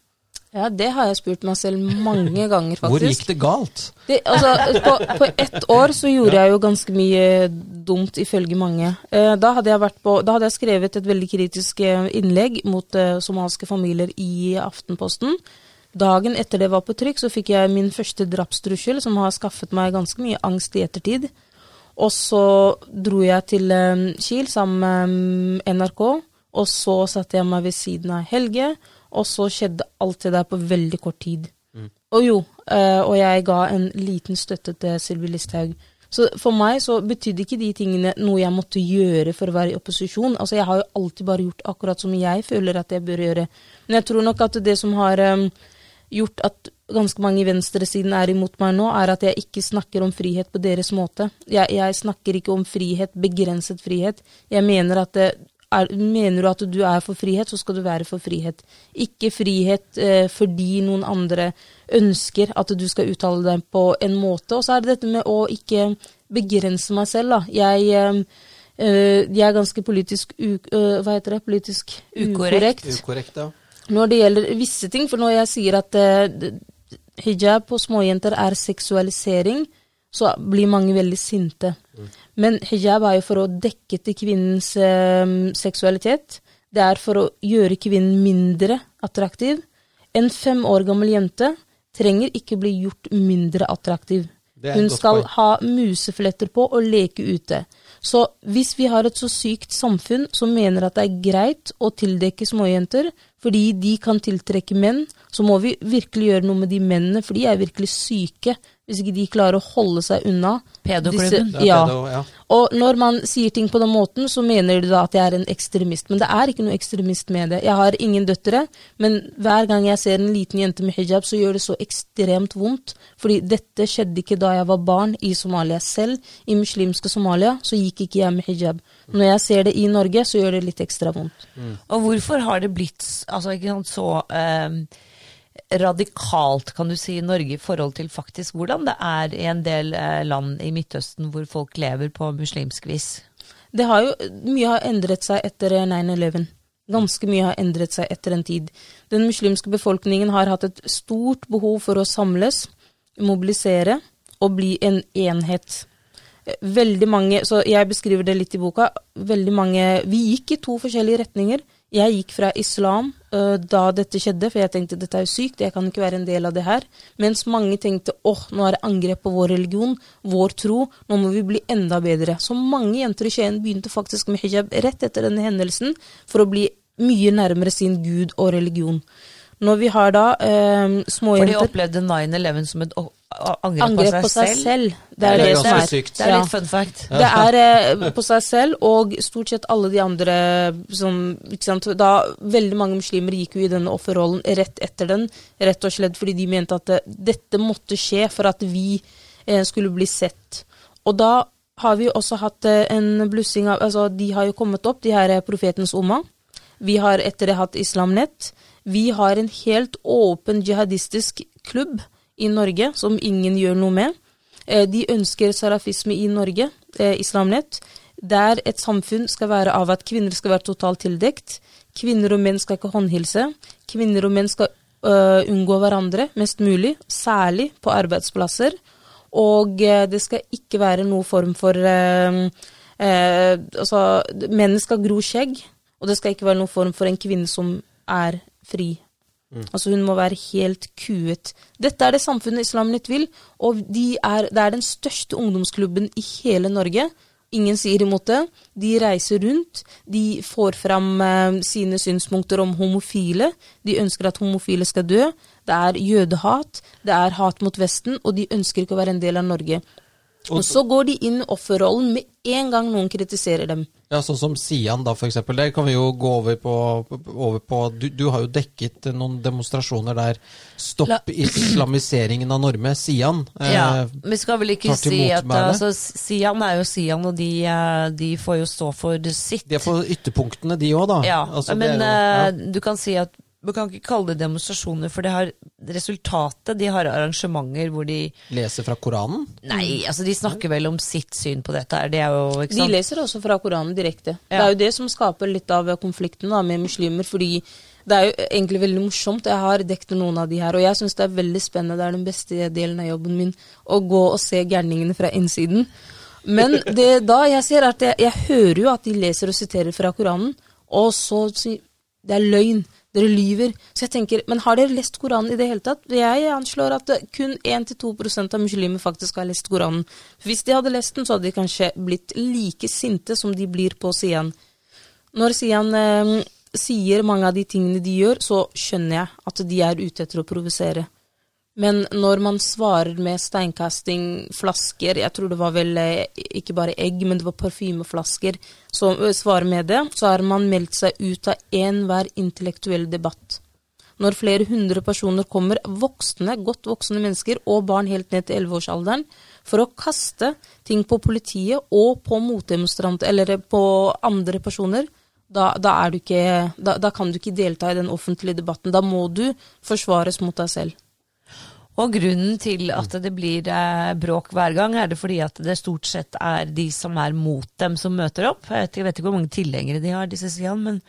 C: Ja, det har jeg spurt meg selv mange ganger, faktisk.
A: Hvor gikk det galt?
C: Det, altså, på, på ett år så gjorde jeg jo ganske mye dumt, ifølge mange. Eh, da, hadde på, da hadde jeg skrevet et veldig kritisk eh, innlegg mot eh, somaliske familier i Aftenposten. Dagen etter det var på trykk, så fikk jeg min første drapstrussel, som har skaffet meg ganske mye angst i ettertid. Og så dro jeg til Kiel sammen med eh, NRK, og så satte jeg meg ved siden av Helge, og så skjedde alt det der på veldig kort tid. Og jo, uh, og jeg ga en liten støtte til Sylvi Listhaug. Så for meg så betydde ikke de tingene noe jeg måtte gjøre for å være i opposisjon. Altså jeg har jo alltid bare gjort akkurat som jeg føler at jeg bør gjøre. Men jeg tror nok at det som har um, gjort at ganske mange i venstresiden er imot meg nå, er at jeg ikke snakker om frihet på deres måte. Jeg, jeg snakker ikke om frihet, begrenset frihet. Jeg mener at det er, mener du at du er for frihet, så skal du være for frihet. Ikke frihet eh, fordi noen andre ønsker at du skal uttale deg på en måte. Og så er det dette med å ikke begrense meg selv, da. Jeg, eh, eh, jeg er ganske politisk u, uh, Hva heter det? Politisk
B: Ukorrekt.
C: ukorrekt
A: Ukorrekt, ja.
C: når det gjelder visse ting. For når jeg sier at eh, hijab på småjenter er seksualisering, så blir mange veldig sinte. Men hijab er jo for å dekke til kvinnens eh, seksualitet. Det er for å gjøre kvinnen mindre attraktiv. En fem år gammel jente trenger ikke bli gjort mindre attraktiv. Hun skal
A: point.
C: ha musefletter på og leke ute. Så hvis vi har et så sykt samfunn som mener at det er greit å tildekke småjenter fordi de kan tiltrekke menn, så må vi virkelig gjøre noe med de mennene, for de er virkelig syke hvis ikke de klarer å holde seg unna.
B: Pedoklubben.
C: disse- Ja.
A: pedo, ja.
C: Og når man sier ting på den måten, så mener de da at jeg er en ekstremist. Men det er ikke noe ekstremist med det. Jeg har ingen døtre, men hver gang jeg ser en liten jente med hijab, så gjør det så ekstremt vondt. Fordi dette skjedde ikke da jeg var barn i Somalia selv. I muslimske Somalia så gikk ikke jeg med hijab. Når jeg ser det i Norge, så gjør det litt ekstra vondt.
B: Og hvorfor har det blitt altså, ikke sant, så eh, radikalt, kan du si, i Norge i forhold til faktisk hvordan det er i en del eh, land i Midtøsten hvor folk lever på muslimsk vis?
C: Det har jo, mye har endret seg etter 9-11. Ganske mye har endret seg etter en tid. Den muslimske befolkningen har hatt et stort behov for å samles, mobilisere og bli en enhet. Veldig mange, så jeg beskriver det litt i boka, veldig mange Vi gikk i to forskjellige retninger. Jeg gikk fra islam uh, da dette skjedde, for jeg tenkte dette er jo sykt, jeg kan ikke være en del av det her. Mens mange tenkte åh, nå er det angrep på vår religion, vår tro, nå må vi bli enda bedre. Så mange jenter i Skien begynte faktisk med hijab rett etter denne hendelsen for å bli mye nærmere sin gud og religion. Når vi har da eh, småjenter
B: For de opplevde 9-11 som et angrep,
C: angrep
B: på seg selv.
C: Det er
A: Det er
C: det,
A: ganske
C: som er.
A: sykt.
B: Det er litt fun fact.
C: Det er eh, på seg selv, og stort sett alle de andre som ikke sant, da, Veldig mange muslimer gikk jo i denne offerrollen rett etter den, rett og slett fordi de mente at eh, dette måtte skje for at vi eh, skulle bli sett. Og da har vi også hatt eh, en blussing av Altså, de har jo kommet opp, de her profetens umma. Vi har etter det hatt Islamnett. Vi har en helt åpen jihadistisk klubb i Norge som ingen gjør noe med. Eh, De ønsker salafisme i Norge, eh, Islamnett, der et samfunn skal være av at kvinner skal være totalt tildekt. Kvinner og menn skal ikke håndhilse. Kvinner og menn skal uh, unngå hverandre mest mulig, særlig på arbeidsplasser. Og uh, det skal ikke være noe form for uh, Altså, menn skal gro skjegg, og det skal ikke være noen form for en kvinne som er fri. Altså Hun må være helt kuet. Dette er det samfunnet Islam Nytt vil, og de er, det er den største ungdomsklubben i hele Norge. Ingen sier imot det. De reiser rundt, de får fram eh, sine synspunkter om homofile. De ønsker at homofile skal dø. Det er jødehat, det er hat mot Vesten, og de ønsker ikke å være en del av Norge. Og så går de inn i offerrollen med en gang noen kritiserer dem.
A: Ja, Sånn som Sian, da, for eksempel. Der kan vi jo gå over på, over på du, du har jo dekket noen demonstrasjoner der. Stopp
B: La-
A: islamiseringen av Norge. Sian. eh,
B: Ja, Vi skal vel ikke si at altså, Sian er jo Sian, og de, eh, de får jo stå for sitt.
A: De er på ytterpunktene, de òg, da.
B: Ja,
A: Altså,
B: men
A: jo-
B: ja. du kan si at du kan ikke kalle det demonstrasjoner, for det har resultatet De har arrangementer hvor de.
A: Leser fra Koranen.
B: Nei, altså de snakker vel om sitt syn på dette. Det er jo ikke
C: De leser også fra Koranen direkte. Det er jo det som skaper litt av konflikten da, med muslimer, fordi det er jo egentlig veldig morsomt. Jeg har dekket noen av de her, og jeg syns det er veldig spennende. Det er den beste delen av jobben min, å gå og se gærningene fra innsiden. Men det, da jeg ser at jeg, jeg hører jo at de leser og siterer fra Koranen, og så sier det er løgn. Dere lyver. Så jeg tenker, men har dere lest Koranen i det hele tatt? Jeg anslår at kun 1-2% av muslimer faktisk har lest Koranen. Hvis de hadde lest den, så hadde de kanskje blitt like sinte som de blir på Sian. Når Sian eh, sier mange av de tingene de gjør, så skjønner jeg at de er ute etter å provosere. Men når man svarer med steinkasting, flasker Jeg tror det var vel eh, ikke bare egg, men det var parfymeflasker som eh, svarer med det, så har man meldt seg ut av enhver intellektuell debatt. Når flere hundre personer kommer, voksne, godt voksne mennesker og barn helt ned til 11-årsalderen, for å kaste ting på politiet og på motdemonstranter, eller på andre personer, da, da, ikke, da, da kan du ikke delta i den offentlige debatten. Da må du forsvares mot deg selv.
B: Og grunnen til at det blir eh, bråk hver gang, er det fordi at det stort sett er de som er mot dem, som møter opp. Jeg vet, jeg vet ikke hvor mange tilhengere de har, disse Sian, men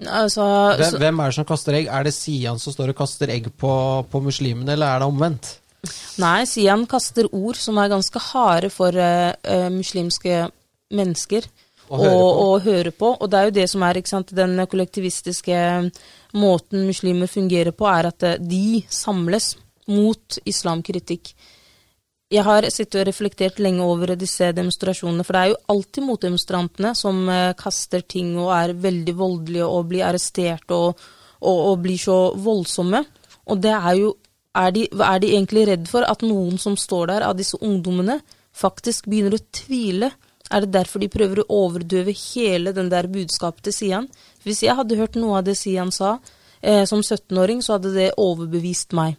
C: Altså,
A: Hvem,
C: så,
A: hvem er det som kaster egg? Er det Sian som står og kaster egg på, på muslimene, eller er det omvendt?
C: nei, Sian kaster ord som er ganske harde for eh, muslimske mennesker
A: Å høre
C: høre på. Og det er jo det som er ikke sant, den kollektivistiske måten muslimer fungerer på, er at de samles mot islamkritikk. Jeg har sittet og reflektert lenge over disse demonstrasjonene, for det er jo alltid motdemonstrantene som eh, kaster ting og er veldig voldelige og blir arrestert og, og, og blir så voldsomme. Og det er jo er de, er de egentlig redd for at noen som står der av disse ungdommene, faktisk begynner å tvile? Er det derfor de prøver å overdøve hele den der budskapet til Sian? Hvis jeg hadde hørt noe av det Sian sa eh, som 17-åring, så hadde det overbevist meg.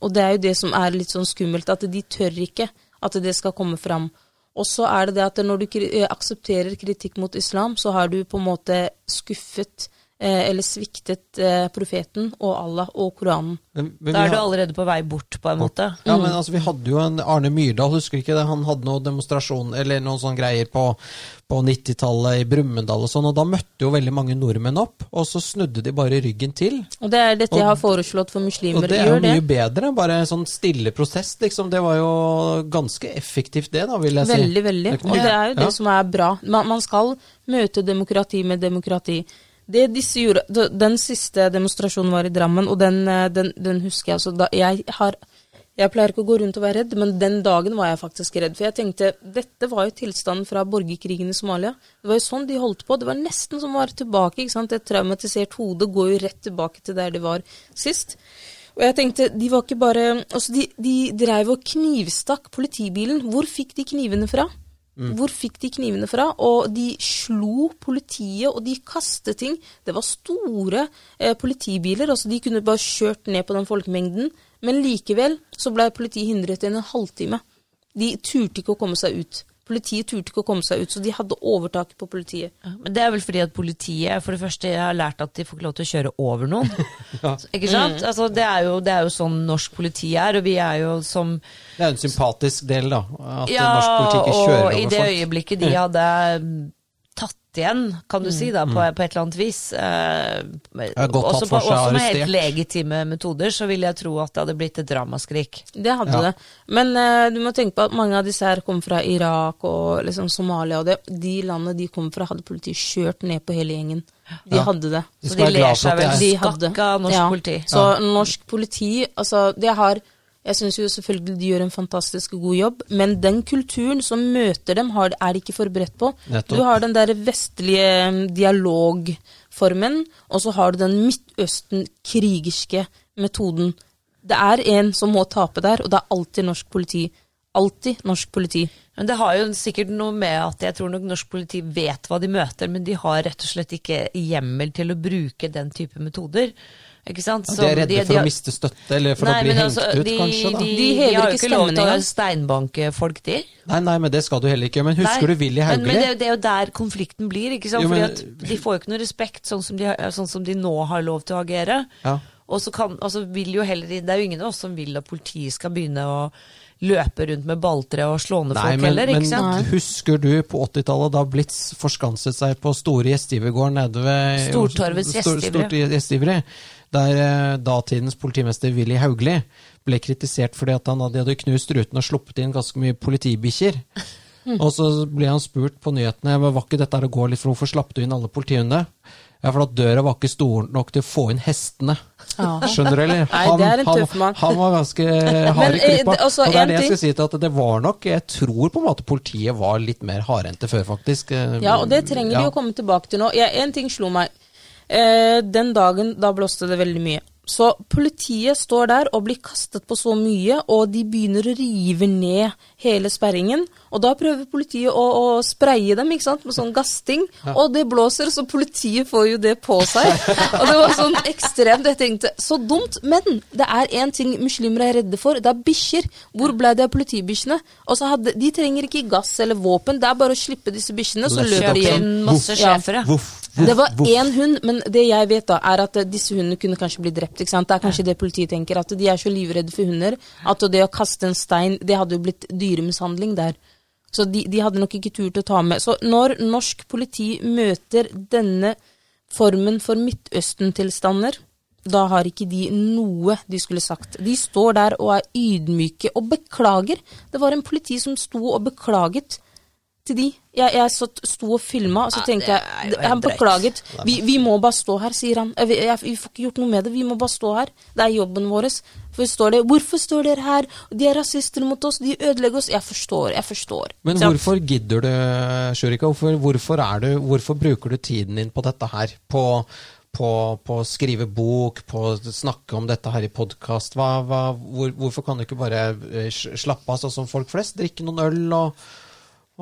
C: Og det er jo det som er litt sånn skummelt, at de tør ikke at det skal komme fram. Og så er det det at når du eh, aksepterer kritikk mot islam, så har du på en måte skuffet eller sviktet eh, profeten og Allah og Koranen.
A: Men, men
B: da er du
A: har-
B: allerede på vei bort, på en måte.
A: Ja, men altså, Vi hadde jo en Arne Myrdal, husker du ikke det? Han hadde noen demonstrasjon eller noen sånne greier på, på 90-tallet i Brumunddal og sånn, og da møtte jo veldig mange nordmenn opp, og så snudde de bare ryggen til.
C: Og det er dette
A: Og-
C: jeg har foreslått for muslimer.
A: Og det er jo
C: mye det.
A: bedre, bare en sånn stille prosess, liksom. Det var jo ganske effektivt, det, da, vil jeg si.
C: Veldig, veldig.
A: Det
C: Og det er jo det
A: Ja.
C: som er bra. Man, man skal møte demokrati med demokrati. Det disse gjorde Den siste demonstrasjonen var i Drammen, og den, eh, den, den husker jeg. Altså, da, jeg, har, jeg pleier ikke å gå rundt og være redd, men den dagen var jeg faktisk redd. For jeg tenkte dette var jo tilstanden fra borgerkrigen i Somalia. Det var jo sånn de holdt på. Det var nesten som å være tilbake. ikke sant? Et traumatisert hode går jo rett tilbake til der de var sist. Og jeg tenkte, de var ikke bare Altså, de, de dreiv og knivstakk politibilen. Hvor fikk de knivene fra? Hvor fikk de knivene fra? Og de slo politiet, og de kastet ting. Det var store eh, politibiler, altså de kunne bare kjørt ned på den folkemengden. Men likevel så ble politiet hindret i en halvtime. De turte ikke å komme seg ut. Politiet turte ikke å komme seg ut, så de hadde overtaket på politiet.
B: Ja, Men det er vel fordi at politiet for det første har lært at de får ikke lov til å kjøre over noen. Ikke sant? Altså, det, er jo, det er jo sånn norsk politi er, og vi er jo som
A: Det er jo en sympatisk del, da. At
B: Ja,
A: norsk politi ikke kjører over folk.
B: Ja, og i det
A: folk.
B: øyeblikket de hadde mm, igjen, kan du si, da, på, på et eller annet vis. Eh, også,
A: tatt
B: på,
A: for seg,
B: også med helt legitime metoder, så vil jeg tro at det hadde blitt et dramaskrik.
C: Det hadde
A: Ja.
C: det. Men eh, du må tenke på at mange av disse her kom fra Irak og liksom Somalia. og det. De landene de kom fra, hadde politiet kjørt ned på hele gjengen. De
A: Ja.
C: hadde det.
A: De
B: Så de,
A: de
B: ler seg vel skakk av norsk
C: Ja.
B: politi.
C: Så norsk politi, altså det har Jeg syns jo selvfølgelig de gjør en fantastisk god jobb, men den kulturen som møter dem, har, er de ikke forberedt på.
A: Nettopp.
C: Du har den der vestlige dialogformen, og så har du den Midtøsten-krigerske metoden. Det er en som må tape der, og det er alltid norsk politi. Alltid norsk politi.
B: Men det har jo sikkert noe med at jeg tror nok norsk politi vet hva de møter, men de har rett og slett ikke hjemmel til å bruke den type metoder. Ikke sant?
A: Ja,
B: Så
A: de er redde for å miste støtte, eller for
B: Nei,
A: å bli hengt
B: altså,
A: ut,
B: de,
A: kanskje. da.
B: De,
C: De
B: de,
C: hever
B: har jo
C: ikke
B: ikke lov til å steinbanke folk, de.
A: Nei, nei, men det skal du heller ikke. Men husker
B: Nei,
A: du Willy
B: Men,
A: Hauglie?
B: men det, det er jo der konflikten blir, ikke sant?
A: Jo, men-
B: Fordi at de får jo ikke noe respekt sånn som de, sånn som de nå har lov til å agere.
A: Ja.
B: Og så kan, altså vil jo heller, Det er jo ingen av oss som vil at politiet skal begynne å løpe rundt med balltre og slå ned folk
A: men,
B: heller,
A: men
B: sant?
A: Men husker du på 80-tallet da Blitz forskanset seg på store gjestgivergården nede ved
B: Stortorvets
A: Stor-
B: gjestgivere.
A: Stort gjestgiveri, der eh, datidens politimester Willy Hauglie ble kritisert fordi at han hadde, knust ruten og sluppet inn ganske mye politibikkjer. Og så ble han spurt på nyhetene "Men var ikke dette å gå litt for hvorfor slapp du inn alle politihundene. Ja, for at døra var ikke stor nok til å få inn hestene.
C: Ja.
A: Skjønner du, eller?
C: Nei, det er en tøff mann.
A: Han, han var ganske hard i
C: eh,
A: klippa.
C: altså,
A: og det er det jeg skal si til at det var nok Jeg tror på en måte politiet var litt mer hardhendte før, faktisk.
C: Ja, og det trenger de
A: vi
C: å komme tilbake til nå. Ja, en ting slo meg. Eh, den dagen, da blåste det veldig mye. Så politiet står der og blir kastet på så mye, og de begynner å rive ned hele sperringen. Og da prøver politiet å, å spraye dem ikke sant, med sånn gassting, og det blåser, så politiet får jo det på seg. Og det var sånn ekstremt. Jeg tenkte så dumt. Men det er én ting muslimer er redde for, det er bikkjer. Hvor ble det av politibikkjene? Og så hadde, De trenger ikke gass eller våpen, det er bare å slippe disse bikkjene, så løper de
B: igjen
C: hjem.
B: inn masse
C: Ja.
B: schæfere.
A: Voff,
C: Det var én hund, men det jeg vet da, er at eh, disse hundene kunne kanskje bli drept. ikke sant? Det er kanskje det politiet tenker, at de er så livredde for hunder at det å kaste en stein, det hadde jo blitt dyremishandling der. Så de, de hadde nok ikke tur til å ta med. Så når norsk politi møter denne formen for Midtøsten-tilstander, da har ikke de noe de skulle sagt. De står der og er ydmyke og beklager. Det var en politi som sto og beklaget til de. Jeg, jeg satt, sto og filma, og så
B: Ja,
C: tenkte jeg Han beklaget. Vi, vi må bare stå her, sier han. Vi, jeg, vi får ikke gjort noe med det. Vi må bare stå her. Det er jobben vår. For står det 'Hvorfor står dere her? De er rasister mot oss. De ødelegger oss.' Jeg forstår. Jeg forstår.
A: Men
C: Så-
A: hvorfor gidder du, Shurika? Hvorfor, hvorfor, er du, hvorfor bruker du tiden din på dette her? På, på, på å skrive bok, på å snakke om dette her i podkast? Hvor, hvorfor kan du ikke bare eh, slappe av sånn som folk flest? Drikke noen øl og,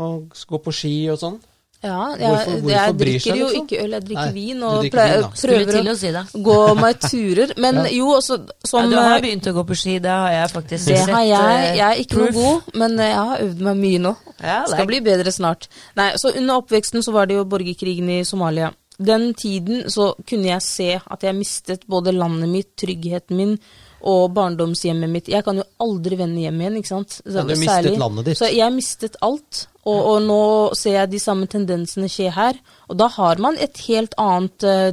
A: og gå på ski og sånn?
C: Ja, jeg,
A: Hvorfor- hvorfor
C: jeg drikker
A: seg,
C: jo
A: liksom?
C: ikke øl, jeg drikker
A: Nei,
C: vin og
A: drikker
C: pleier,
A: vin,
C: prøver å
B: si
C: gå meg turer. Men
A: Ja.
C: jo, også
B: Ja, du har
C: eh,
B: begynt å gå på ski, det har jeg faktisk
C: Det
B: sett.
C: har jeg.
B: eh,
C: Jeg er ikke noe god, men jeg har øvd meg mye nå.
B: Ja,
C: Skal bli bedre snart. Nei, så Under oppveksten så var det jo borgerkrigen i Somalia. Den tiden så kunne jeg se at jeg mistet både landet mitt, tryggheten min og barndomshjemmet mitt. Jeg kan jo aldri vende hjem igjen, ikke sant.
A: Ja, du mistet landet ditt.
C: Så jeg mistet alt. Og, og nå ser jeg de samme tendensene skje her. Og da har man et helt annet uh,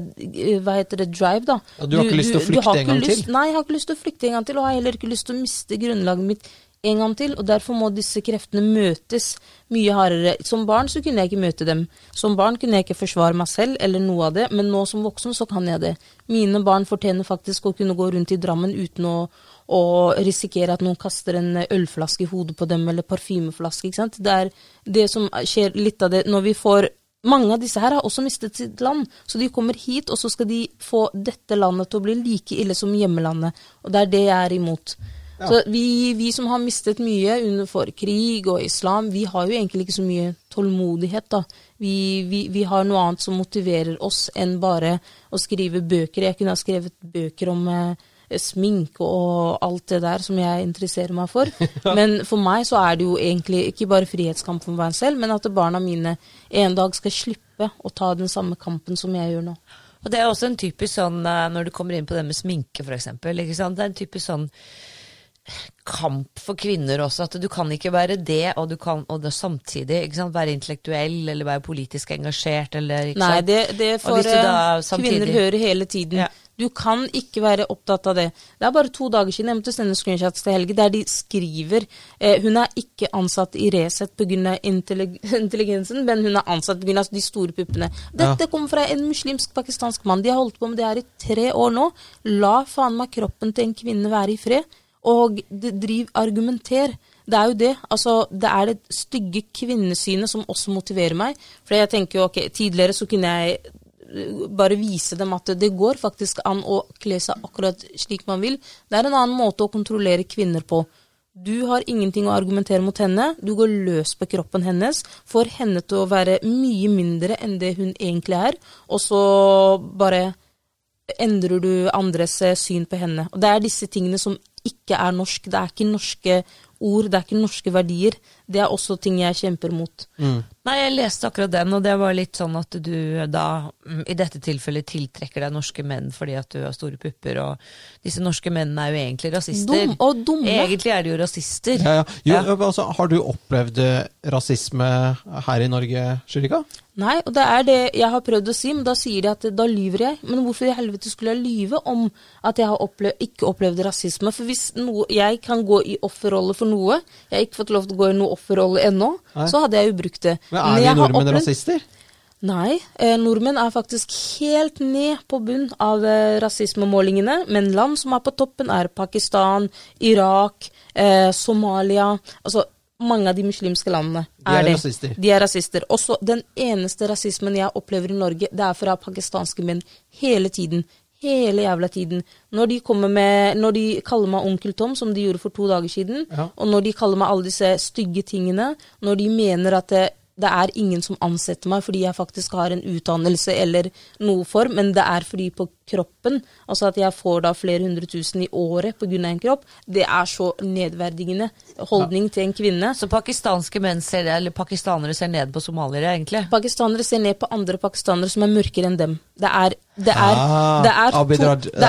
C: Hva heter det? Drive, da.
A: Ja, du har ikke lyst til å flykte en gang
C: lyst-
A: til?
C: Nei, jeg har ikke lyst til å flykte en gang til. Og jeg har heller ikke lyst til å miste grunnlaget mitt en gang til, og derfor må disse kreftene møtes mye hardere. Som barn så kunne jeg ikke møte dem. Som barn kunne jeg ikke forsvare meg selv eller noe av det, men nå som voksen så kan jeg det. Mine barn fortjener faktisk å kunne gå rundt i Drammen uten å, å risikere at noen kaster en ølflaske i hodet på dem, eller parfymeflaske. ikke sant? Det er det som skjer litt av det når vi får mange av disse her har også mistet sitt land, så de kommer hit, og så skal de få dette landet til å bli like ille som hjemmelandet. Og det er det jeg er imot. Ja. Så vi, vi, som har mistet mye for krig og islam, vi har jo egentlig ikke så mye tålmodighet, da. Vi, vi, vi, har noe annet som motiverer oss enn bare å skrive bøker. Jeg kunne ha skrevet bøker om eh, sminke og alt det der som jeg interesserer meg for. Men for meg så er det jo egentlig ikke bare frihetskamp for meg selv, men at barna mine en dag skal slippe å ta den samme kampen som jeg gjør nå.
B: Og det er også en typisk sånn, eh, når du kommer inn på det med sminke, f.eks. Det er en typisk sånn kamp for kvinner også. At du kan ikke være det, og du kan og det samtidig sant, være intellektuell eller være politisk engasjert. Eller,
C: Nei, det, det får eh, samtidig... kvinner høre hele tiden. Ja. Du kan ikke være opptatt av det. Det er bare to dager siden jeg måtte sende screenshots til Helge der de skriver eh, Hun er ikke ansatt i Resett pga. Intellig intelligensen, men hun er ansatt pga. de store puppene. Dette ja. kommer fra en muslimsk pakistansk mann. De har holdt på med det her i tre år nå. La faen meg kroppen til en kvinne være i fred og driv argumenter. Det er jo det. Altså, det er det stygge kvinnesynet som også motiverer meg. For jeg tenker jo, ok, tidligere så kunne jeg eh, bare vise dem at det går faktisk an å kle seg akkurat slik man vil. Det er en annen måte å kontrollere kvinner på. Du har ingenting å argumentere mot henne. Du går løs på kroppen hennes. Får henne til å være mye mindre enn det hun egentlig er. Og så bare endrer du andres eh, syn på henne. Og det er disse tingene som ikke er norsk. Det er ikke norske ord, det er ikke norske verdier. Det er også ting jeg kjemper mot.
B: Mm. Nei, jeg leste akkurat den, og det var litt sånn at du da mm, i dette tilfellet tiltrekker deg norske menn fordi at du har store pupper, og disse norske mennene er jo egentlig rasister.
C: Dum og dumme.
B: Egentlig er de jo rasister.
A: Ja, ja. Jo, ja. Altså, har du opplevd eh, rasisme her i Norge, Shirika?
C: Nei, og det er det jeg har prøvd å si, men da sier de at da lyver jeg. Men hvorfor i helvete skulle jeg lyve om at jeg har opplevd, ikke opplevd rasisme? For hvis noe, jeg kan gå i offerrolle for noe, jeg har ikke fått lov til å gå i noe offerrolle ennå, så hadde jeg jo brukt det.
A: Men er vi nordmenn opplevd... rasister?
C: Nei, eh, nordmenn er faktisk helt ned på bunn av eh, rasismemålingene. Men land som er på toppen, er Pakistan, Irak, eh, Somalia Altså mange av de muslimske landene er, de er det. Rasister. De er rasister. Også den eneste rasismen jeg opplever i Norge, det er fra pakistanske menn hele tiden. Hele jævla tiden. Når de, med, når de kaller meg onkel Tom, som de gjorde for to dager siden, ja. og når de kaller meg alle disse stygge tingene, når de mener at det, det er ingen som ansetter meg fordi jeg faktisk har en utdannelse eller noe form, men det er fordi på kroppen, altså at jeg får da flere hundre tusen i året pga. en kropp, det er så nedverdigende holdning ja. til en kvinne.
B: Så pakistanske menn ser, eller pakistanere ser ned på somaliere, egentlig?
C: Pakistanere ser ned på andre pakistanere som er mørkere enn dem. Det er det er, ah, det er, to, det er, det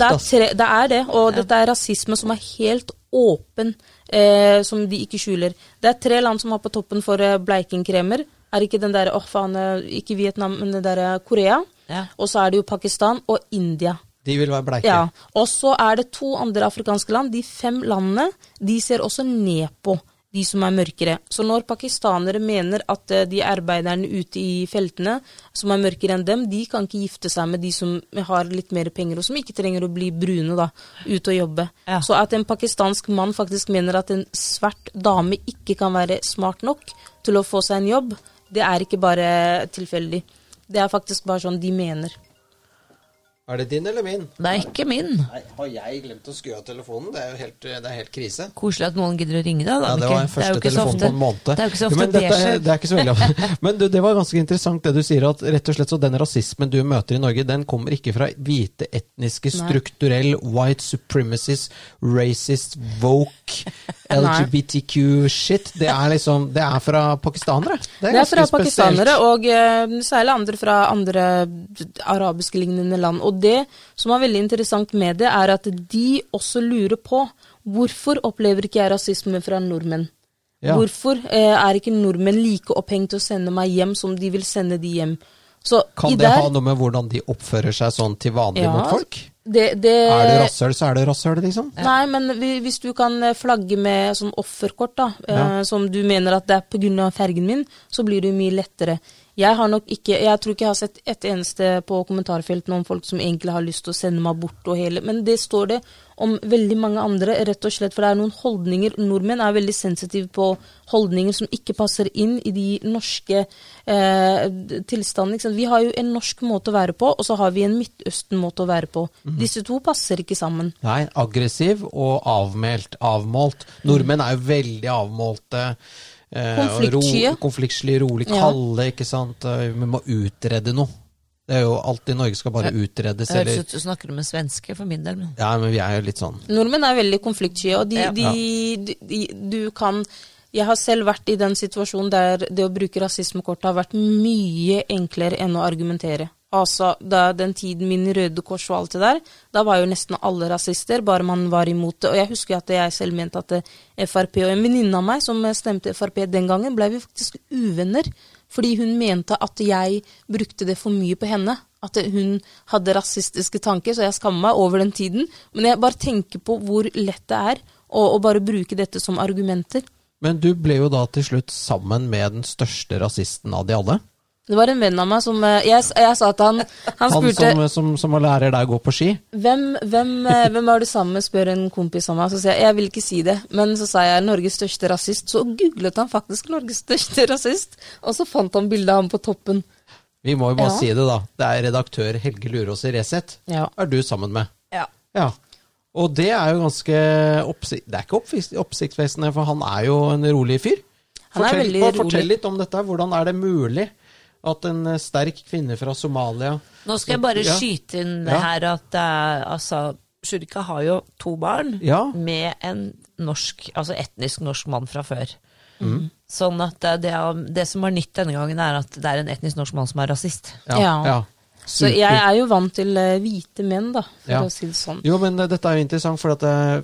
C: er, tre, det er det, og dette er rasisme som er helt åpen eh, som de ikke skjuler. Det er tre land som har på toppen for eh, bleikingkremer. Er ikke den derre åh oh, faen, eh, ikke Vietnam, men den derre Korea. Ja. Og så er det jo Pakistan og India.
A: De vil være bleike.
C: Ja. Og så er det to andre afrikanske land. De fem landene de ser også ned på de som er mørkere. Så når pakistanere mener at uh, de arbeiderne ute i feltene som er mørkere enn dem, de kan ikke gifte seg med de som har litt mer penger, og som ikke trenger å bli brune da, ute og jobbe. Ja. Så at en pakistansk mann faktisk mener at en svart dame ikke kan være smart nok til å få seg en jobb, det er ikke bare tilfeldig. Det er faktisk bare sånn de mener.
A: Er det din eller min?
B: Det er ikke min.
A: Nei, Har jeg glemt å skru av telefonen? Det er jo helt, det er helt krise.
B: Koselig at noen gidder å ringe deg, da.
A: Ja, det var den første telefonen på en måned.
B: Det er jo ikke så ofte
A: det, skjer. Det er ikke så veldig. Men du, det var ganske interessant det du sier, at rett og slett så den rasismen du møter i Norge, den kommer ikke fra hvite, etniske, strukturell, white supremacist, racist, woke, LGBTQ-shit. Det er liksom Det er fra pakistanere.
C: Det er, det er fra spesielt. pakistanere, og uh, særlig andre fra andre arabiske lignende land. Og og det som er veldig interessant med det, er at de også lurer på hvorfor opplever ikke jeg rasisme fra nordmenn? Ja. Hvorfor eh, er ikke nordmenn like opphengt til å sende meg hjem som de vil sende de hjem?
A: Så kan det der, ha noe med hvordan de oppfører seg sånn til vanlig ja, mot folk?
C: Det, det,
A: Er det rasshøl, så er det rasshøl, liksom.
C: Nei, men hvi- hvis du kan eh, flagge med sånn offerkort, da, eh,
A: Ja.
C: som du mener at det er pga. fergen min, så blir det jo mye lettere. Jeg har nok ikke Jeg tror ikke jeg har sett et eneste på kommentarfeltet om folk som egentlig har lyst til å sende meg bort og hele Men det står det om veldig mange andre, rett og slett, for det er noen holdninger Nordmenn er veldig sensitive på holdninger som ikke passer inn i de norske eh, tilstandene. Vi har jo en norsk måte å være på, og så har vi en Midtøsten-måte å være på.
A: Mhm.
C: Disse to passer ikke sammen.
A: Nei, aggressiv og avmeldt, Avmålt. Nordmenn er jo veldig avmålte. Eh,
C: Konfliktsky.
A: Ro, konfliktsky, rolig,
C: Ja.
A: kalde, ikke sant. Eh, Vi må utrede noe. Det er jo alltid Norge skal bare utredes,
B: Jeg høres
A: eller
B: ut som du snakker med en svenske, for min del. Men.
A: Ja, men vi er jo litt sånn
C: Nordmenn er veldig konfliktsky, og de,
B: Ja.
C: de, de, de, du kan Jeg har selv vært i den situasjonen der det å bruke rasismekort har vært mye enklere enn å argumentere. Altså, da den tiden min i Røde Kors og alt det der, da var jo nesten alle rasister, bare man var imot det. Og jeg husker at jeg selv mente at eh, Frp og en venninne av meg som eh, stemte Frp den gangen, ble vi faktisk uvenner. Fordi hun mente at jeg brukte det for mye på henne. At hun hadde rasistiske tanker, så jeg skammer meg over den tiden. Men jeg bare tenker på hvor lett det er å, å bare bruke dette som argumenter.
A: Men du ble jo da til slutt sammen med den største rasisten av de alle.
C: Det var en venn av meg som eh, Jeg, jeg sa at han Han
A: Han
C: spurte
A: som, som, som lærer deg å gå på ski.
C: hvem, hvem, eh, hvem er du sammen med, spør en kompis av meg. Så sier jeg jeg vil ikke si det, men så sa jeg Norges største rasist. Så googlet han faktisk Norges største rasist, og så fant han bildet av ham på toppen.
A: Vi må jo bare
C: Ja.
A: si det, da. Det er redaktør Helge Lurås i Resett.
C: Ja.
A: Er du sammen med?
B: Ja.
A: Ja. Og det er jo ganske oppsikt... Det er ikke oppsikt- oppsiktsvekkende, for han er jo en rolig fyr.
C: Han er
A: Fortell,
C: veldig
A: bare
C: rolig.
A: fortell litt om dette. Hvordan er det mulig at en eh, sterk kvinne fra Somalia
B: Nå skal jeg bare
A: Ja.
B: skyte inn
A: det
B: her at er, altså, Shurika har jo to barn
A: Ja.
B: med en norsk, altså etnisk norsk mann fra før.
A: Mm.
B: Sånn at det, det, det som var nytt denne gangen, er at det er en etnisk norsk mann som er rasist.
A: Ja.
C: Ja. Så jeg er jo vant til eh, hvite menn, da, for
A: Ja.
C: å si det sånn.
A: Jo, men eh, dette er jo interessant, for at eh,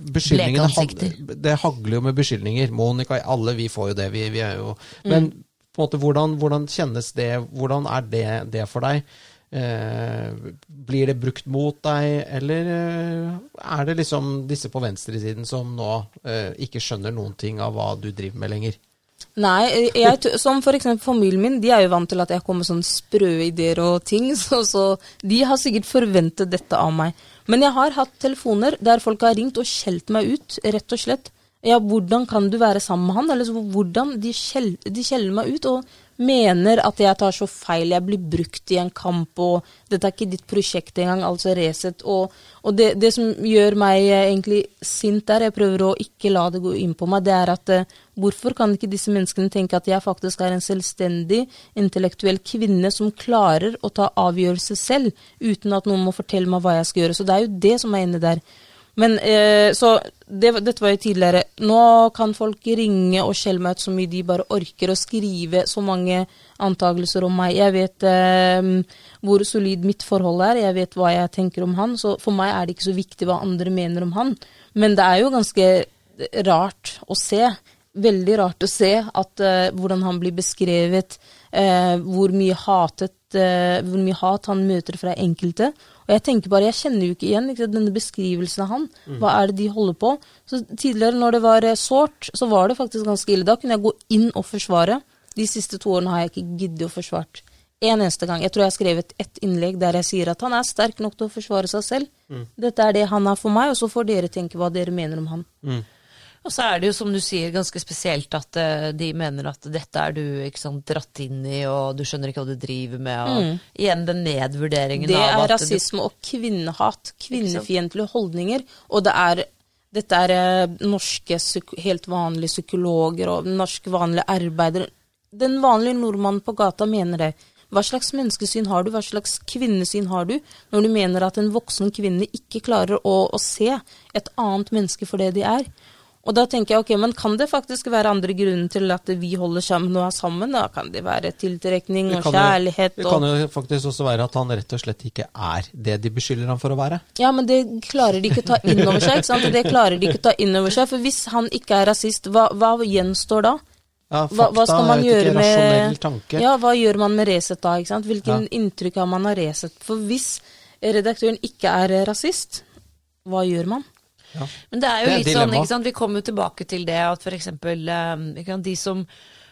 A: Det hagler jo med beskyldninger. Monica, alle vi får jo det. Vi, vi er jo Men på en måte, hvordan, hvordan kjennes det? Hvordan er det, det for deg? Eh, blir det brukt mot deg, eller eh, er det liksom disse på venstresiden som nå eh, ikke skjønner noen ting av hva du driver med lenger?
C: Nei, eh, jeg, som for eksempel familien min, de er jo vant til at jeg kommer med sånne sprø ideer og ting, så, så de har sikkert forventet dette av meg. Men jeg har hatt telefoner der folk har ringt og skjelt meg ut, rett og slett. Ja, hvordan kan du være sammen med han? Eller hvordan de, skjell, skjeller meg ut og mener at jeg tar så feil, jeg blir brukt i en kamp, og dette er ikke ditt prosjekt engang, altså Resett. Og, og det, det som gjør meg eh, egentlig sint der, jeg prøver å ikke la det gå inn på meg, det er at eh, hvorfor kan ikke disse menneskene tenke at jeg faktisk er en selvstendig, intellektuell kvinne som klarer å ta avgjørelser selv, uten at noen må fortelle meg hva jeg skal gjøre. Så det er jo det som er inne der. Men eh, Så det, dette var jo tidligere. Nå kan folk ringe og skjelle meg ut så mye de bare orker, og skrive så mange antakelser om meg. Jeg vet eh, hvor solid mitt forhold er, jeg vet hva jeg tenker om han. Så for meg er det ikke så viktig hva andre mener om han. Men det er jo ganske rart å se. Veldig rart å se at, eh, hvordan han blir beskrevet, eh, hvor mye hatet eh, hvor mye hat han møter fra enkelte. Og jeg tenker bare, jeg kjenner jo ikke igjen ikke, denne beskrivelsen av han. Hva er det de holder på? Så Tidligere, når det var eh, sårt, så var det faktisk ganske ille. Da kunne jeg gå inn og forsvare. De siste to årene har jeg ikke giddet å forsvart. En eneste gang. Jeg tror jeg har skrevet ett innlegg der jeg sier at han er sterk nok til å forsvare seg selv. Dette er det han er for meg, og så får dere tenke hva dere mener om han.
B: Og så er det jo, som du sier, ganske spesielt at eh, de mener at dette er du sant, dratt inn i, og du skjønner ikke hva du driver med. Og igjen den nedvurderingen
C: Mm. Det
B: av
C: er
B: at
C: rasisme og kvinnehat. Kvinnefiendtlige holdninger. Og det er dette er eh, norske, helt vanlige psykologer og norske vanlige arbeidere. Den vanlige nordmannen på gata mener det. Hva slags menneskesyn har du, hva slags kvinnesyn har du, når du mener at en voksen kvinne ikke klarer å, å se et annet menneske for det de er? Og da tenker jeg, ok, men kan det faktisk være andre grunner til at vi holder sammen og er sammen? Da kan det være tiltrekning
A: Det
C: og
A: kan jo-
C: kjærlighet
A: Det
C: og
A: kan jo faktisk også være at han rett og slett ikke er det de beskylder ham for å være.
C: Ja, men det klarer de ikke å ta inn over seg. ikke sant? Det klarer de ikke å ta inn over seg, For hvis han ikke er rasist, hva, hva gjenstår da?
A: Ja,
C: Hva, hva
A: fakta,
C: skal man gjøre med
A: tanke.
C: Ja, hva gjør man med Resett da? ikke sant? Hvilken inntrykk har man av Resett? For hvis redaktøren ikke er rasist, hva gjør man?
B: Men det er jo
A: Det er
B: litt sånn, ikke sant? vi kommer jo tilbake til det at for eksempel eh, ikke sant, de som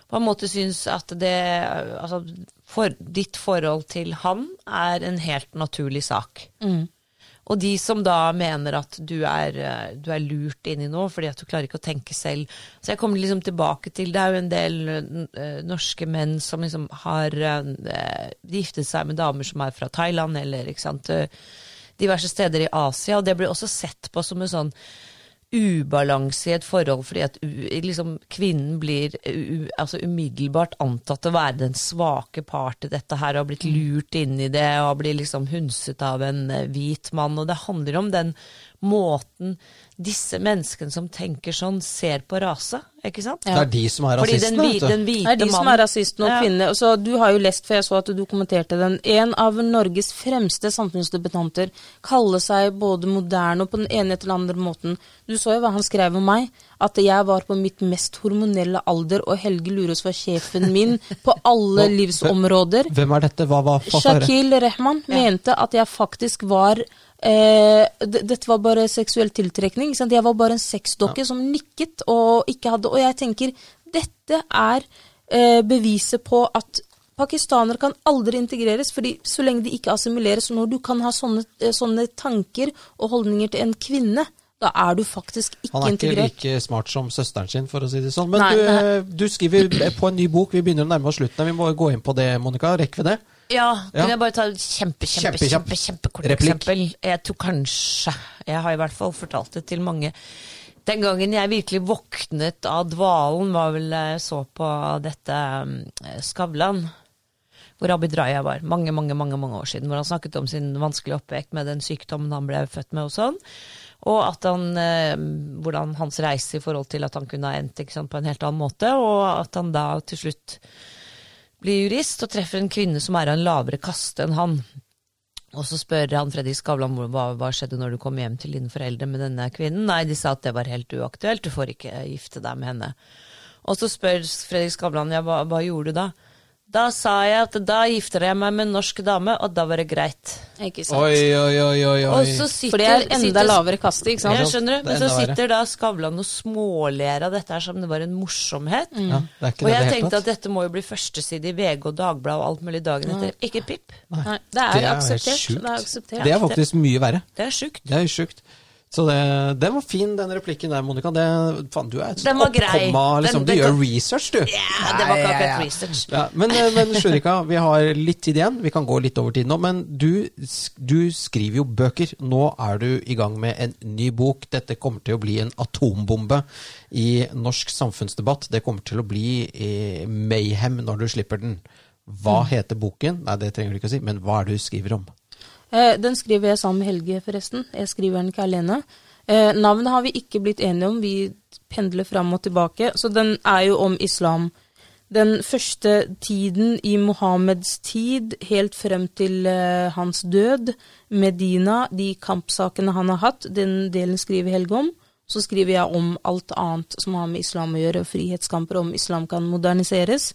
B: på en måte syns at det Altså for, ditt forhold til han er en helt naturlig sak. Og de som da mener at du er, eh, du er lurt inn i noe fordi at du klarer ikke å tenke selv. Så jeg kommer liksom tilbake til Det er jo en del eh, norske menn som liksom har eh, giftet seg med damer som er fra Thailand eller ikke sant, eh, diverse steder i Asia, og det blir også sett på som en sånn ubalanse i et forhold, fordi at liksom, kvinnen blir altså umiddelbart antatt å være den svake part i dette her, og har blitt lurt inn i det, og blir liksom hunset av en eh, hvit mann. Og det handler om den måten disse menneskene som tenker sånn, ser på rase, ikke sant?
A: Det er de som er
B: Fordi den,
A: rasistene,
B: hvi-
A: vet du.
C: Det er de som er rasistene og
B: Ja.
C: kvinnene. Så du har jo lest, for jeg så at du kommenterte den. En av Norges fremste samfunnsdebutanter kaller seg både moderne og på den ene etter den andre måten. Du så jo hva han skrev om meg. At jeg var på mitt mest hormonelle alder, og Helge Lurås var sjefen min på alle livsområder.
A: Hvem er dette? Hva var?
C: Shakil Rehman mente at jeg faktisk var eh, Dette var bare seksuell tiltrekning. Ikke sant? Jeg var bare en sexdokke som nikket og ikke hadde Og jeg tenker dette er eh, beviset på at pakistanere kan aldri integreres, fordi så lenge de ikke assimileres, når du kan ha sånne, eh, sånne tanker og holdninger til en kvinne, da er du faktisk ikke integrert.
A: Han er ikke
C: integrert.
A: like smart som søsteren sin, for å si det sånn. Men
C: Nei,
A: du,
C: nei.
A: eh, du skriver på en ny bok. Vi begynner å nærme oss slutten. Vi må gå inn på det, Monica. Rekker vi det?
B: Ja, kan jeg bare ta et kjempe, kjempe, kjempe, kjempekort eksempel? Jeg tror kanskje Jeg har i hvert fall fortalt det til mange. Den gangen jeg virkelig våknet av dvalen, var vel jeg så på dette um, Skavlan. Hvor Abid Raja var. Mange, mange, mange mange år siden. Hvor han snakket om sin vanskelige oppvekst med den sykdommen han ble født med og sånn. Og at han, eh, hvordan hans reise i forhold til at han kunne ha endt sant, på en helt annen måte. Og at han da til slutt blir jurist og treffer en kvinne som er av en lavere kaste enn han. Og så spør han Fredrik Skavlan hva, hva skjedde når du kom hjem til dine foreldre med denne kvinnen. Nei, de sa at det var helt uaktuelt, du får ikke gifte deg med henne. Og så spør Fredrik Skavlan ja, hva, hva gjorde du da? Da sa jeg at da gifter jeg meg med en norsk dame, og da var det greit.
C: Ikke sant?
A: Oi, oi, oi, oi. oi.
B: Og så sitter,
C: For det er enda
B: sitter-
C: lavere kaste, ikke sant?
B: Jeg skjønner det,
A: Det
B: men så
A: verre.
B: sitter da Skavlan og småler av dette her som det var en morsomhet.
A: ja, det er ikke
B: Og
A: det
B: jeg
A: det
B: tenkte at dette må jo bli førsteside i VG og Dagbladet og alt mulig dagen etter. Ikke pip.
C: Nei, det
A: Det
C: er
A: er
C: akseptert. Det er akseptert.
A: Det er faktisk mye verre.
B: Det er sjukt.
A: Det er sjukt. Så det, den var fin, den replikken der, Monica. Det, faen, du er et
B: sånt
A: oppkomma, liksom.
B: Den-
A: Du gjør research, du.
B: Ja, det var ikke akkurat
A: ja.
B: research.
A: Ja, men, eh, men Shurika, vi har litt tid igjen. Vi kan gå litt over tid nå. Men du, du skriver jo bøker. Nå er du i gang med en ny bok. Dette kommer til å bli en atombombe i norsk samfunnsdebatt. Det kommer til å bli eh, mayhem når du slipper den. Hva heter boken? Nei, det trenger du ikke å si, men hva er det du skriver om?
C: Eh, Den skriver jeg sammen med Helge, forresten. Jeg skriver den ikke alene. Eh, navnet har vi ikke blitt enige om, vi pendler fram og tilbake. Så den er jo om islam. Den første tiden i Mohammeds tid, helt frem til eh, hans død, Medina, de kampsakene han har hatt, den delen skriver Helge om. Så skriver jeg om alt annet som har med islam å gjøre, frihetskamper, om islam kan moderniseres.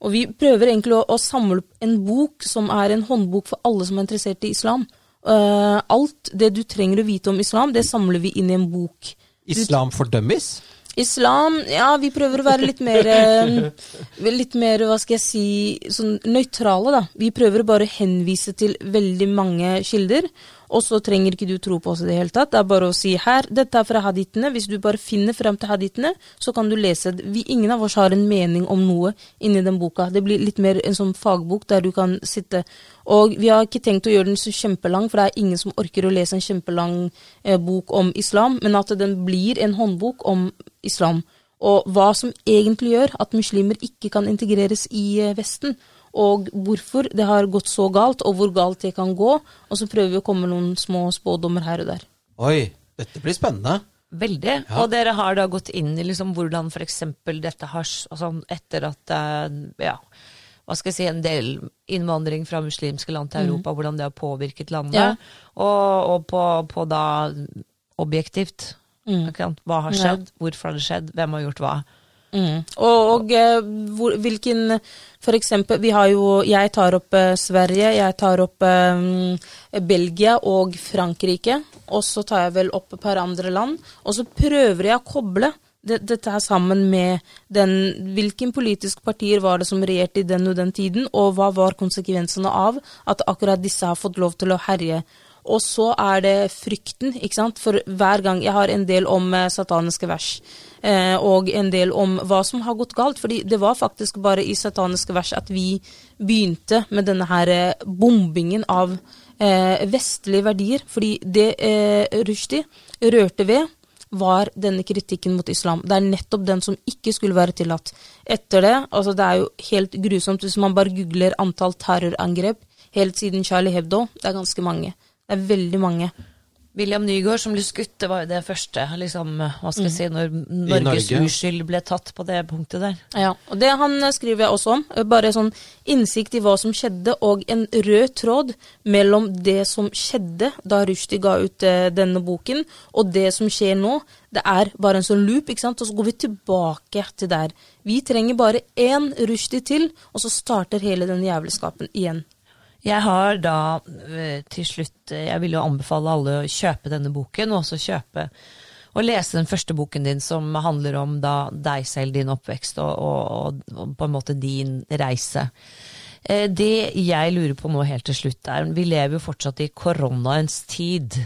C: Og vi prøver egentlig å, å samle en bok som er en håndbok for alle som er interessert i islam. Uh, alt det du trenger å vite om islam, det samler vi inn i en bok.
A: Islam for dummies?
C: Islam, ja, vi prøver å være litt mer eh, Litt mer, hva skal jeg si, sånn nøytrale, da. Vi prøver bare å henvise til veldig mange kilder. Og så trenger ikke du tro på oss i det hele tatt. Det er bare å si her, dette er fra hadithene. Hvis du bare finner frem til hadithene, så kan du lese. Vi, ingen av oss har en mening om noe inni den boka. Det blir litt mer en sånn fagbok der du kan sitte. Og vi har ikke tenkt å gjøre den så kjempelang, for det er ingen som orker å lese en kjempelang eh, bok om islam, men at den blir en håndbok om islam. Og hva som egentlig gjør at muslimer ikke kan integreres i eh, Vesten. Og hvorfor det har gått så galt, og hvor galt det kan gå. Og så prøver vi å komme med noen små spådommer her og der.
A: Oi, dette blir spennende.
B: Veldig.
A: Ja.
B: Og dere har da gått inn i liksom hvordan f.eks. dette har altså Etter at eh, ja, hva skal jeg si, en del innvandring fra muslimske land til Europa, hvordan det har påvirket landet.
C: Ja.
B: Og, og på, på da objektivt.
C: Mm.
B: Hva har
C: Ja.
B: skjedd? Hvorfor har det skjedd? Hvem har gjort hva?
C: Mm. Og, og eh, hvor, hvilken For eksempel, vi har jo Jeg tar opp eh, Sverige, jeg tar opp eh, Belgia og Frankrike. Og så tar jeg vel opp et par andre land. Og så prøver jeg å koble dette her sammen med den Hvilken politiske partier var det som regjerte i den og den tiden, og hva var konsekvensene av at akkurat disse har fått lov til å herje. Og så er det frykten, ikke sant. For hver gang jeg har en del om eh, sataniske vers, eh, og en del om hva som har gått galt. fordi det var faktisk bare i sataniske vers at vi begynte med denne her eh, bombingen av eh, vestlige verdier. Fordi det eh, Rushdie rørte ved, var denne kritikken mot islam. Det er nettopp den som ikke skulle være tillatt. Etter det, altså det er jo helt grusomt hvis man bare googler antall terrorangrep helt siden Charlie Hebdo. Det er ganske mange. Det er veldig mange.
B: William Nygaard som ble skutt, det var jo det første, liksom, hva skal jeg si, når Norges
A: Norge.
B: uskyld ble tatt på det punktet der.
C: Ja, og det han eh, skriver jeg også om. eh, Bare sånn innsikt i hva som skjedde, og en rød tråd mellom det som skjedde da Rushdie ga ut eh, denne boken, og det som skjer nå. Det er bare en sånn loop, ikke sant, og så går vi tilbake til der. Vi trenger bare én Rushdie til, og så starter hele den jævelskapen igjen.
B: Jeg har da eh, til slutt eh, Jeg vil jo anbefale alle å kjøpe denne boken, og også kjøpe og lese den første boken din som handler om da deg selv, din oppvekst og, og, og på en måte din reise. Eh, Det jeg lurer på nå helt til slutt er, vi lever jo fortsatt i koronaens tid.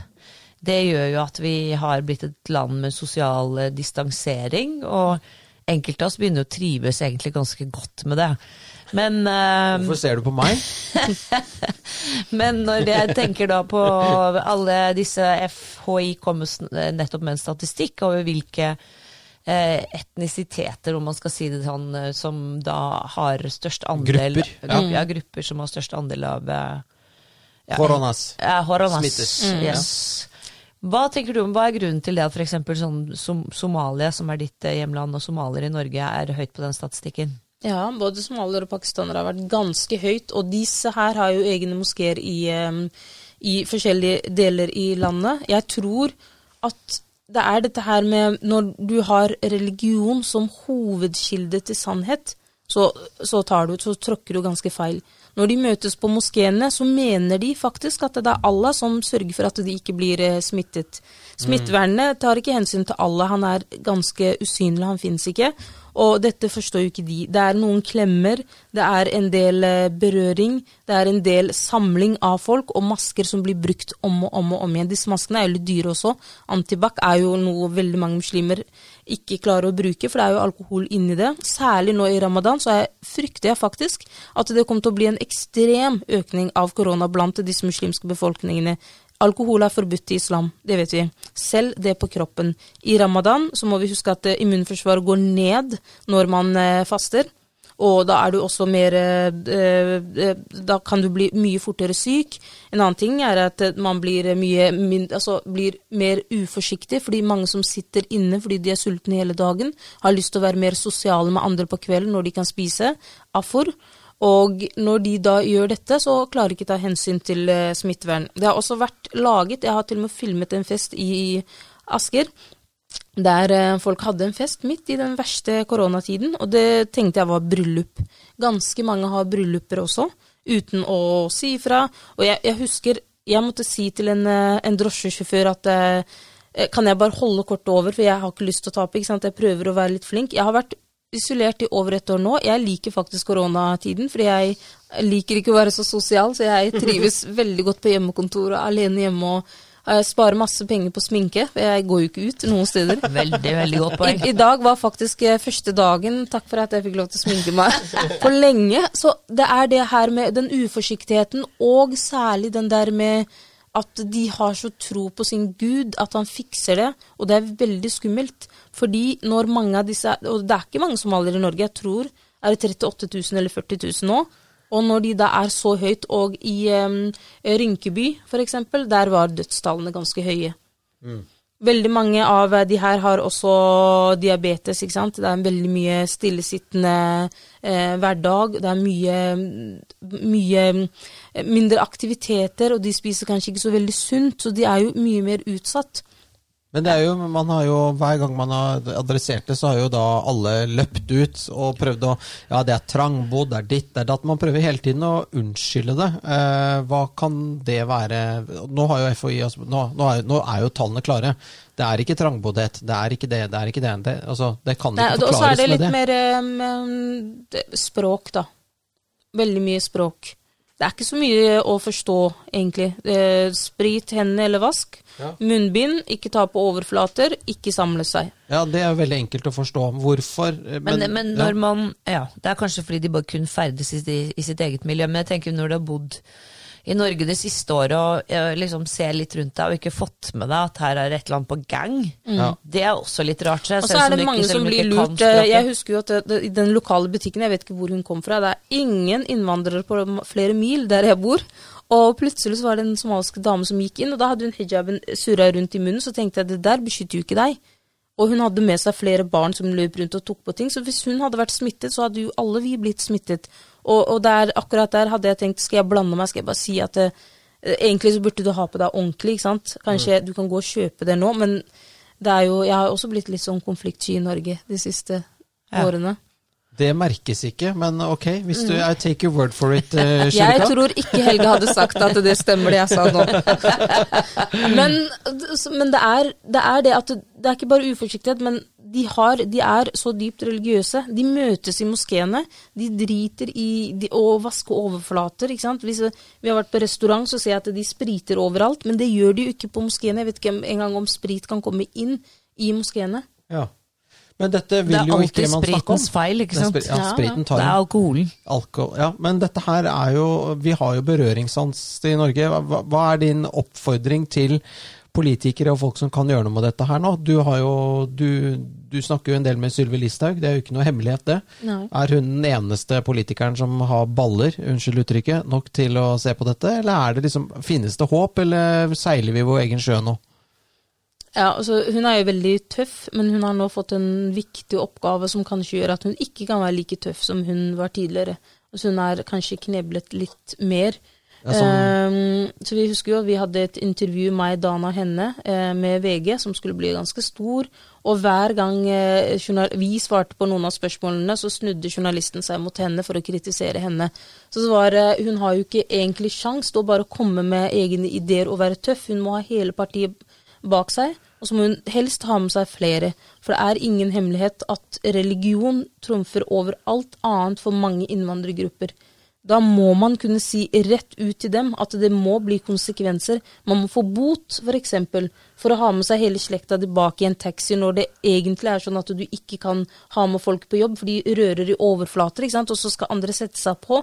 B: Det gjør jo at vi har blitt et land med sosial distansering, og enkelte av oss begynner å trives egentlig ganske godt med det. Men uh,
A: Hvorfor ser du på meg?
B: men når jeg tenker da på alle disse FHI kommer nettopp med en statistikk over hvilke eh, etnisiteter, om man skal si det sånn, eh, som da har størst andel
A: Grupper, ja.
B: ja. grupper som har størst andel av ja,
A: Horonas.
B: ja, horonas.
A: Smittes.
B: Yes. Hva tenker du om, hva er grunnen til det at f.eks. Sånn, som Somalia, som er ditt hjemland, og somalier i Norge er høyt på den statistikken?
C: Ja, både somaliere og pakistanere har vært ganske høyt, og disse her har jo egne moskeer i, i forskjellige deler i landet. Jeg tror at det er dette her med Når du har religion som hovedkilde til sannhet, så, så, du, så tråkker du ganske feil. Når de møtes på moskeene, så mener de faktisk at det er Allah som sørger for at de ikke blir eh, smittet. Smittevernet tar ikke hensyn til Allah, han er ganske usynlig, han finnes ikke. Og dette forstår jo ikke de. Det er noen klemmer, det er en del eh, berøring, det er en del samling av folk, og masker som blir brukt om og om og om igjen. Disse maskene er jo litt dyre også. Antibac er jo noe veldig mange muslimer ikke klarer å bruke, for det er jo alkohol inni det. Særlig nå i ramadan så frykter jeg faktisk at det kommer til å bli en ekstrem økning av korona blant disse muslimske befolkningene. Alkohol er forbudt i islam, det vet vi. Selv det på kroppen. I ramadan så må vi huske at immunforsvaret går ned når man eh, faster. Og da er du også mer eh, eh, Da kan du bli mye fortere syk. En annen ting er at eh, man blir mye altså blir mer uforsiktig, fordi mange som sitter inne fordi de er sultne hele dagen, har lyst til å være mer sosiale med andre på kvelden når de kan spise. Afor. Og når de da gjør dette, så klarer de ikke ta hensyn til smittevern. Det har også vært laget, jeg har til og med filmet en fest i Asker, der eh, folk hadde en fest midt i den verste koronatiden, og det tenkte jeg var bryllup. Ganske mange har brylluper også, uten å si ifra. Og jeg, jeg husker jeg måtte si til en, eh, en drosjesjåfør at eh, kan jeg bare holde kortet over, for jeg har ikke lyst til å tape. ikke sant? Jeg prøver å være litt flink. Jeg har vært isolert i over et år nå. Jeg liker faktisk koronatiden, fordi jeg liker ikke å være så sosial, så jeg trives veldig godt på hjemmekontor og alene hjemme og eh, sparer masse penger på sminke, jeg går jo ikke ut noen steder.
B: Veldig, veldig godt poeng.
C: I, I dag var faktisk eh, første dagen, takk for at jeg fikk lov til å sminke meg, for lenge. Så det er det her med den uforsiktigheten, og særlig den der med at de har så tro på sin Gud at han fikser det, og det er veldig skummelt. Fordi når mange av disse, og det er ikke mange somaliere i Norge, jeg tror er det 38 000 eller 40 000 nå, og når de da er så høyt, og i um, Rynkeby eksempel, der var dødstallene ganske høye. Veldig mange av de her har også diabetes, ikke sant. Det er veldig mye stillesittende eh, hverdag. Det er mye, mye eh, mindre aktiviteter, og de spiser kanskje ikke så veldig sunt, så de er jo mye mer utsatt.
A: Men det er jo, man har jo, hver gang man har adressert det, så har jo da alle løpt ut og prøvd å Ja, det er trangbodd, det er ditt, det er datt. Man prøver hele tiden å unnskylde det. Eh, hva kan det være Nå har jo FHI altså, nå, nå, er, nå er jo tallene klare. Det er ikke trangboddhet, det er ikke det, det er ikke det. Det, altså, det kan ikke
C: og så er det
A: med
C: litt
A: det.
C: mer um, det- språk, da. Veldig mye språk. Det er ikke så mye å forstå, egentlig. Eh, sprit hendene eller vask.
A: Ja.
C: Munnbind, ikke ta på overflater, ikke samle seg.
A: Ja, det er veldig enkelt å forstå. Hvorfor? Men,
B: Men, men,
A: ja.
B: når man Ja, det er kanskje fordi de bare kun ferdes i, i, i sitt eget miljø, men jeg tenker når du har bodd i Norge det siste året og eh, liksom se litt rundt deg og ikke fått med deg at her er et eller annet på gang,
A: mm.
B: det er også litt rart.
C: Og så er det mange som blir lurt. eh, Jeg husker jo at det, det, i den lokale butikken, jeg vet ikke hvor hun kom fra, det er ingen innvandrere på flere mil der jeg bor. Og plutselig så var det en somalisk dame som gikk inn, og da hadde hun hijaben surra rundt i munnen. Så tenkte jeg det der beskytter jo ikke deg. Og hun hadde med seg flere barn som løp rundt og tok på ting. Så hvis hun hadde vært smittet, så hadde jo alle vi blitt smittet. Og, og der, akkurat der hadde jeg tenkt skal jeg blande meg, skal jeg bare si at det, egentlig så burde du ha på deg ordentlig, ikke sant. Kanskje du kan gå og kjøpe det nå, men det er jo, jeg har også blitt litt sånn konfliktsky i Norge de siste
B: Ja.
C: årene.
A: Det merkes ikke, men ok. Hvis du, I take your word for it, uh,
C: Mm. Jeg tror ikke Helge hadde sagt at det stemmer det jeg sa nå. Men, men det, er, det er det at det er ikke bare uforsiktighet, men de, har, de er så dypt religiøse. De møtes i moskeene. De driter i de, å vaske overflater. ikke sant? Hvis vi har vært på restaurant, så ser jeg at de spriter overalt. Men det gjør de jo ikke på moskeene. Jeg vet ikke engang om sprit kan komme inn i moskeene.
A: Ja. Men dette vil jo ikke man snakke om.
B: spritens feil, ikke
A: Det er
B: sant?
A: spri- ja,
C: Ja, ja.
A: spriten tar
B: Det er alkoholen.
A: alkohol. Ja, men dette her er jo Vi har jo berøringssans i Norge. Hva, hva er din oppfordring til politikere og folk som kan gjøre noe med dette her nå? Du, har jo, du, du snakker jo en del med Sylvi Listhaug, det er jo ikke noe hemmelighet, det.
C: Nei.
A: Er hun den eneste politikeren som har baller, unnskyld uttrykket, nok til å se på dette? Eller er det liksom, finnes det håp, eller seiler vi vår egen sjø nå?
C: Ja, altså Hun er jo veldig tøff, men hun har nå fått en viktig oppgave som kanskje gjør at hun ikke kan være like tøff som hun var tidligere. Altså Hun er kanskje kneblet litt mer.
A: Sånn-
C: um, så vi husker jo at vi hadde et intervju, meg, Dana og henne, eh, med VG, som skulle bli ganske stor. Og hver gang journal- vi svarte på noen av spørsmålene, så snudde journalisten seg mot henne for å kritisere henne. Så var, eh, hun har jo ikke egentlig sjans til å bare komme med egne ideer og være tøff. Hun må ha hele partiet bak seg, og så må hun helst ha med seg flere. For det er ingen hemmelighet at religion trumfer over alt annet for mange innvandrergrupper. Da må man kunne si rett ut til dem at det må bli konsekvenser. Man må få bot, f.eks. For, eksempel, for å ha med seg hele slekta tilbake i en taxi når det egentlig er sånn at du ikke kan ha med folk på jobb, for de rører i overflater, ikke sant? og så skal andre sette seg på.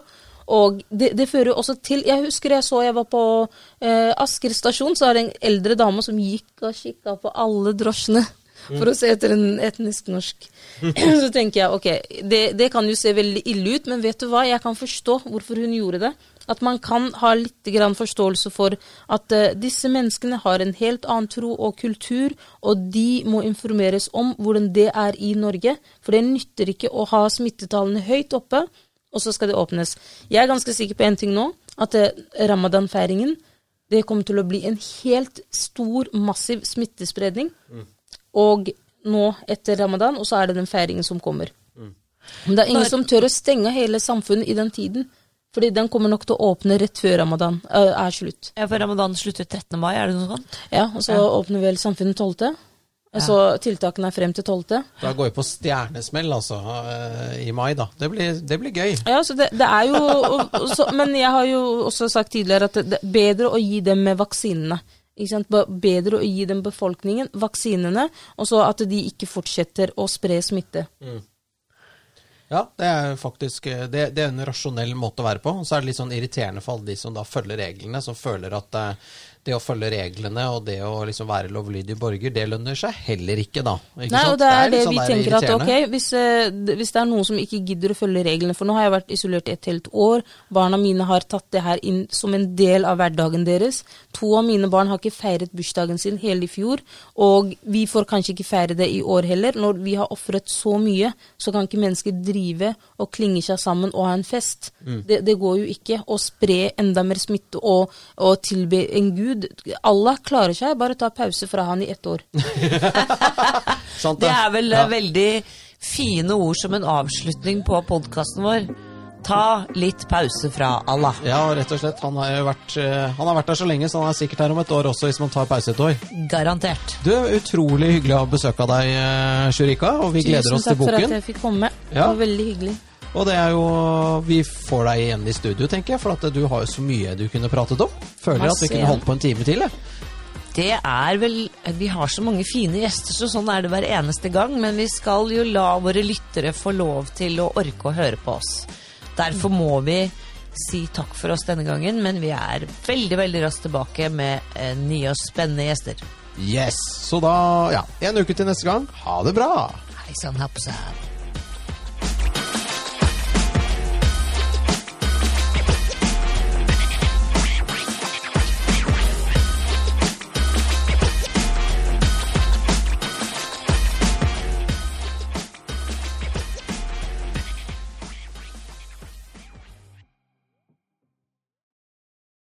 C: Og det, det fører også til Jeg husker jeg så jeg var på eh, Asker stasjon, så er det en eldre dame som gikk og kikka på alle drosjene for å se etter en etnisk norsk. så tenker jeg ok, det, det kan jo se veldig ille ut, men vet du hva, jeg kan forstå hvorfor hun gjorde det. At man kan ha litt grann forståelse for at uh, disse menneskene har en helt annen tro og kultur, og de må informeres om hvordan det er i Norge. For det nytter ikke å ha smittetallene høyt oppe, og så skal det åpnes. Jeg er ganske sikker på en ting nå, at uh, ramadan-feiringen det kommer til å bli en helt stor, massiv smittespredning. Og nå etter ramadan, og så er det den feiringen som kommer. Men det er ingen som tør å stenge hele samfunnet i den tiden. Fordi den kommer nok til å åpne rett før ramadan øh, er slutt.
B: Ja, for ramadan slutter 13. mai, er det noe sånt?
C: Ja, Og så
B: Ja.
C: åpner vel samfunnet 12. Så tiltakene er frem til 12.
A: Da går vi på stjernesmell, altså, eh, i mai, da. Det blir, det blir gøy.
C: Ja, så det, det er jo og- og så, Men jeg har jo også sagt tidligere at det, det er bedre å gi dem med vaksinene. Bedre å gi den befolkningen vaksinene, og så at de ikke fortsetter å spre smitte.
A: Ja, det er faktisk eh, det, det er en rasjonell måte å være på. Og så er det litt sånn irriterende for alle de som da følger reglene, som føler at eh, det å følge reglene og det å liksom være lovlydig borger, det lønner seg heller ikke, da. Ikke
C: Nei,
A: sant?
C: og det er det,
A: litt sånn
C: vi tenker at ok, hvis, eh, hvis det er noen som ikke gidder å følge reglene, for nå har jeg vært isolert i et helt år, barna mine har tatt det her inn som en del av hverdagen deres. To av mine barn har ikke feiret bursdagen sin hele i fjor, og vi får kanskje ikke feire det i år heller. Når vi har ofret så mye, så kan ikke mennesker drive og klinge seg sammen og ha en fest.
A: Mm.
C: Det, det går jo ikke å spre enda mer smitte og, og tilbe en gud Gud, Allah klarer seg, bare ta pause fra han i ett år.
A: Sant
B: Det er vel eh,
A: Ja.
B: veldig fine ord som en avslutning på podkasten vår. Ta litt pause fra Allah.
A: Ja, rett og slett. Han har, vært, eh, han har vært der så lenge, så han er sikkert her om et år også, hvis man tar pause et år.
B: Garantert.
A: Du, Utrolig hyggelig å ha besøk av deg, eh, Shurika, og vi gleder oss til boken.
C: Tusen takk for at jeg fikk komme. Det var veldig hyggelig.
A: Og det er jo Vi får deg igjen i studio, tenker jeg, for at du har jo så mye du kunne pratet om. Føler at vi kunne holdt på en time til, jeg.
B: Det er vel Vi har så mange fine gjester, så sånn er det hver eneste gang. Men vi skal jo la våre lyttere få lov til å orke å høre på oss. Derfor må vi si takk for oss denne gangen, men vi er veldig veldig raskt tilbake med eh, nye og spennende gjester.
A: Yes. Så da, ja. En uke til neste gang. Ha det bra!
B: Hei sann, hopp sann.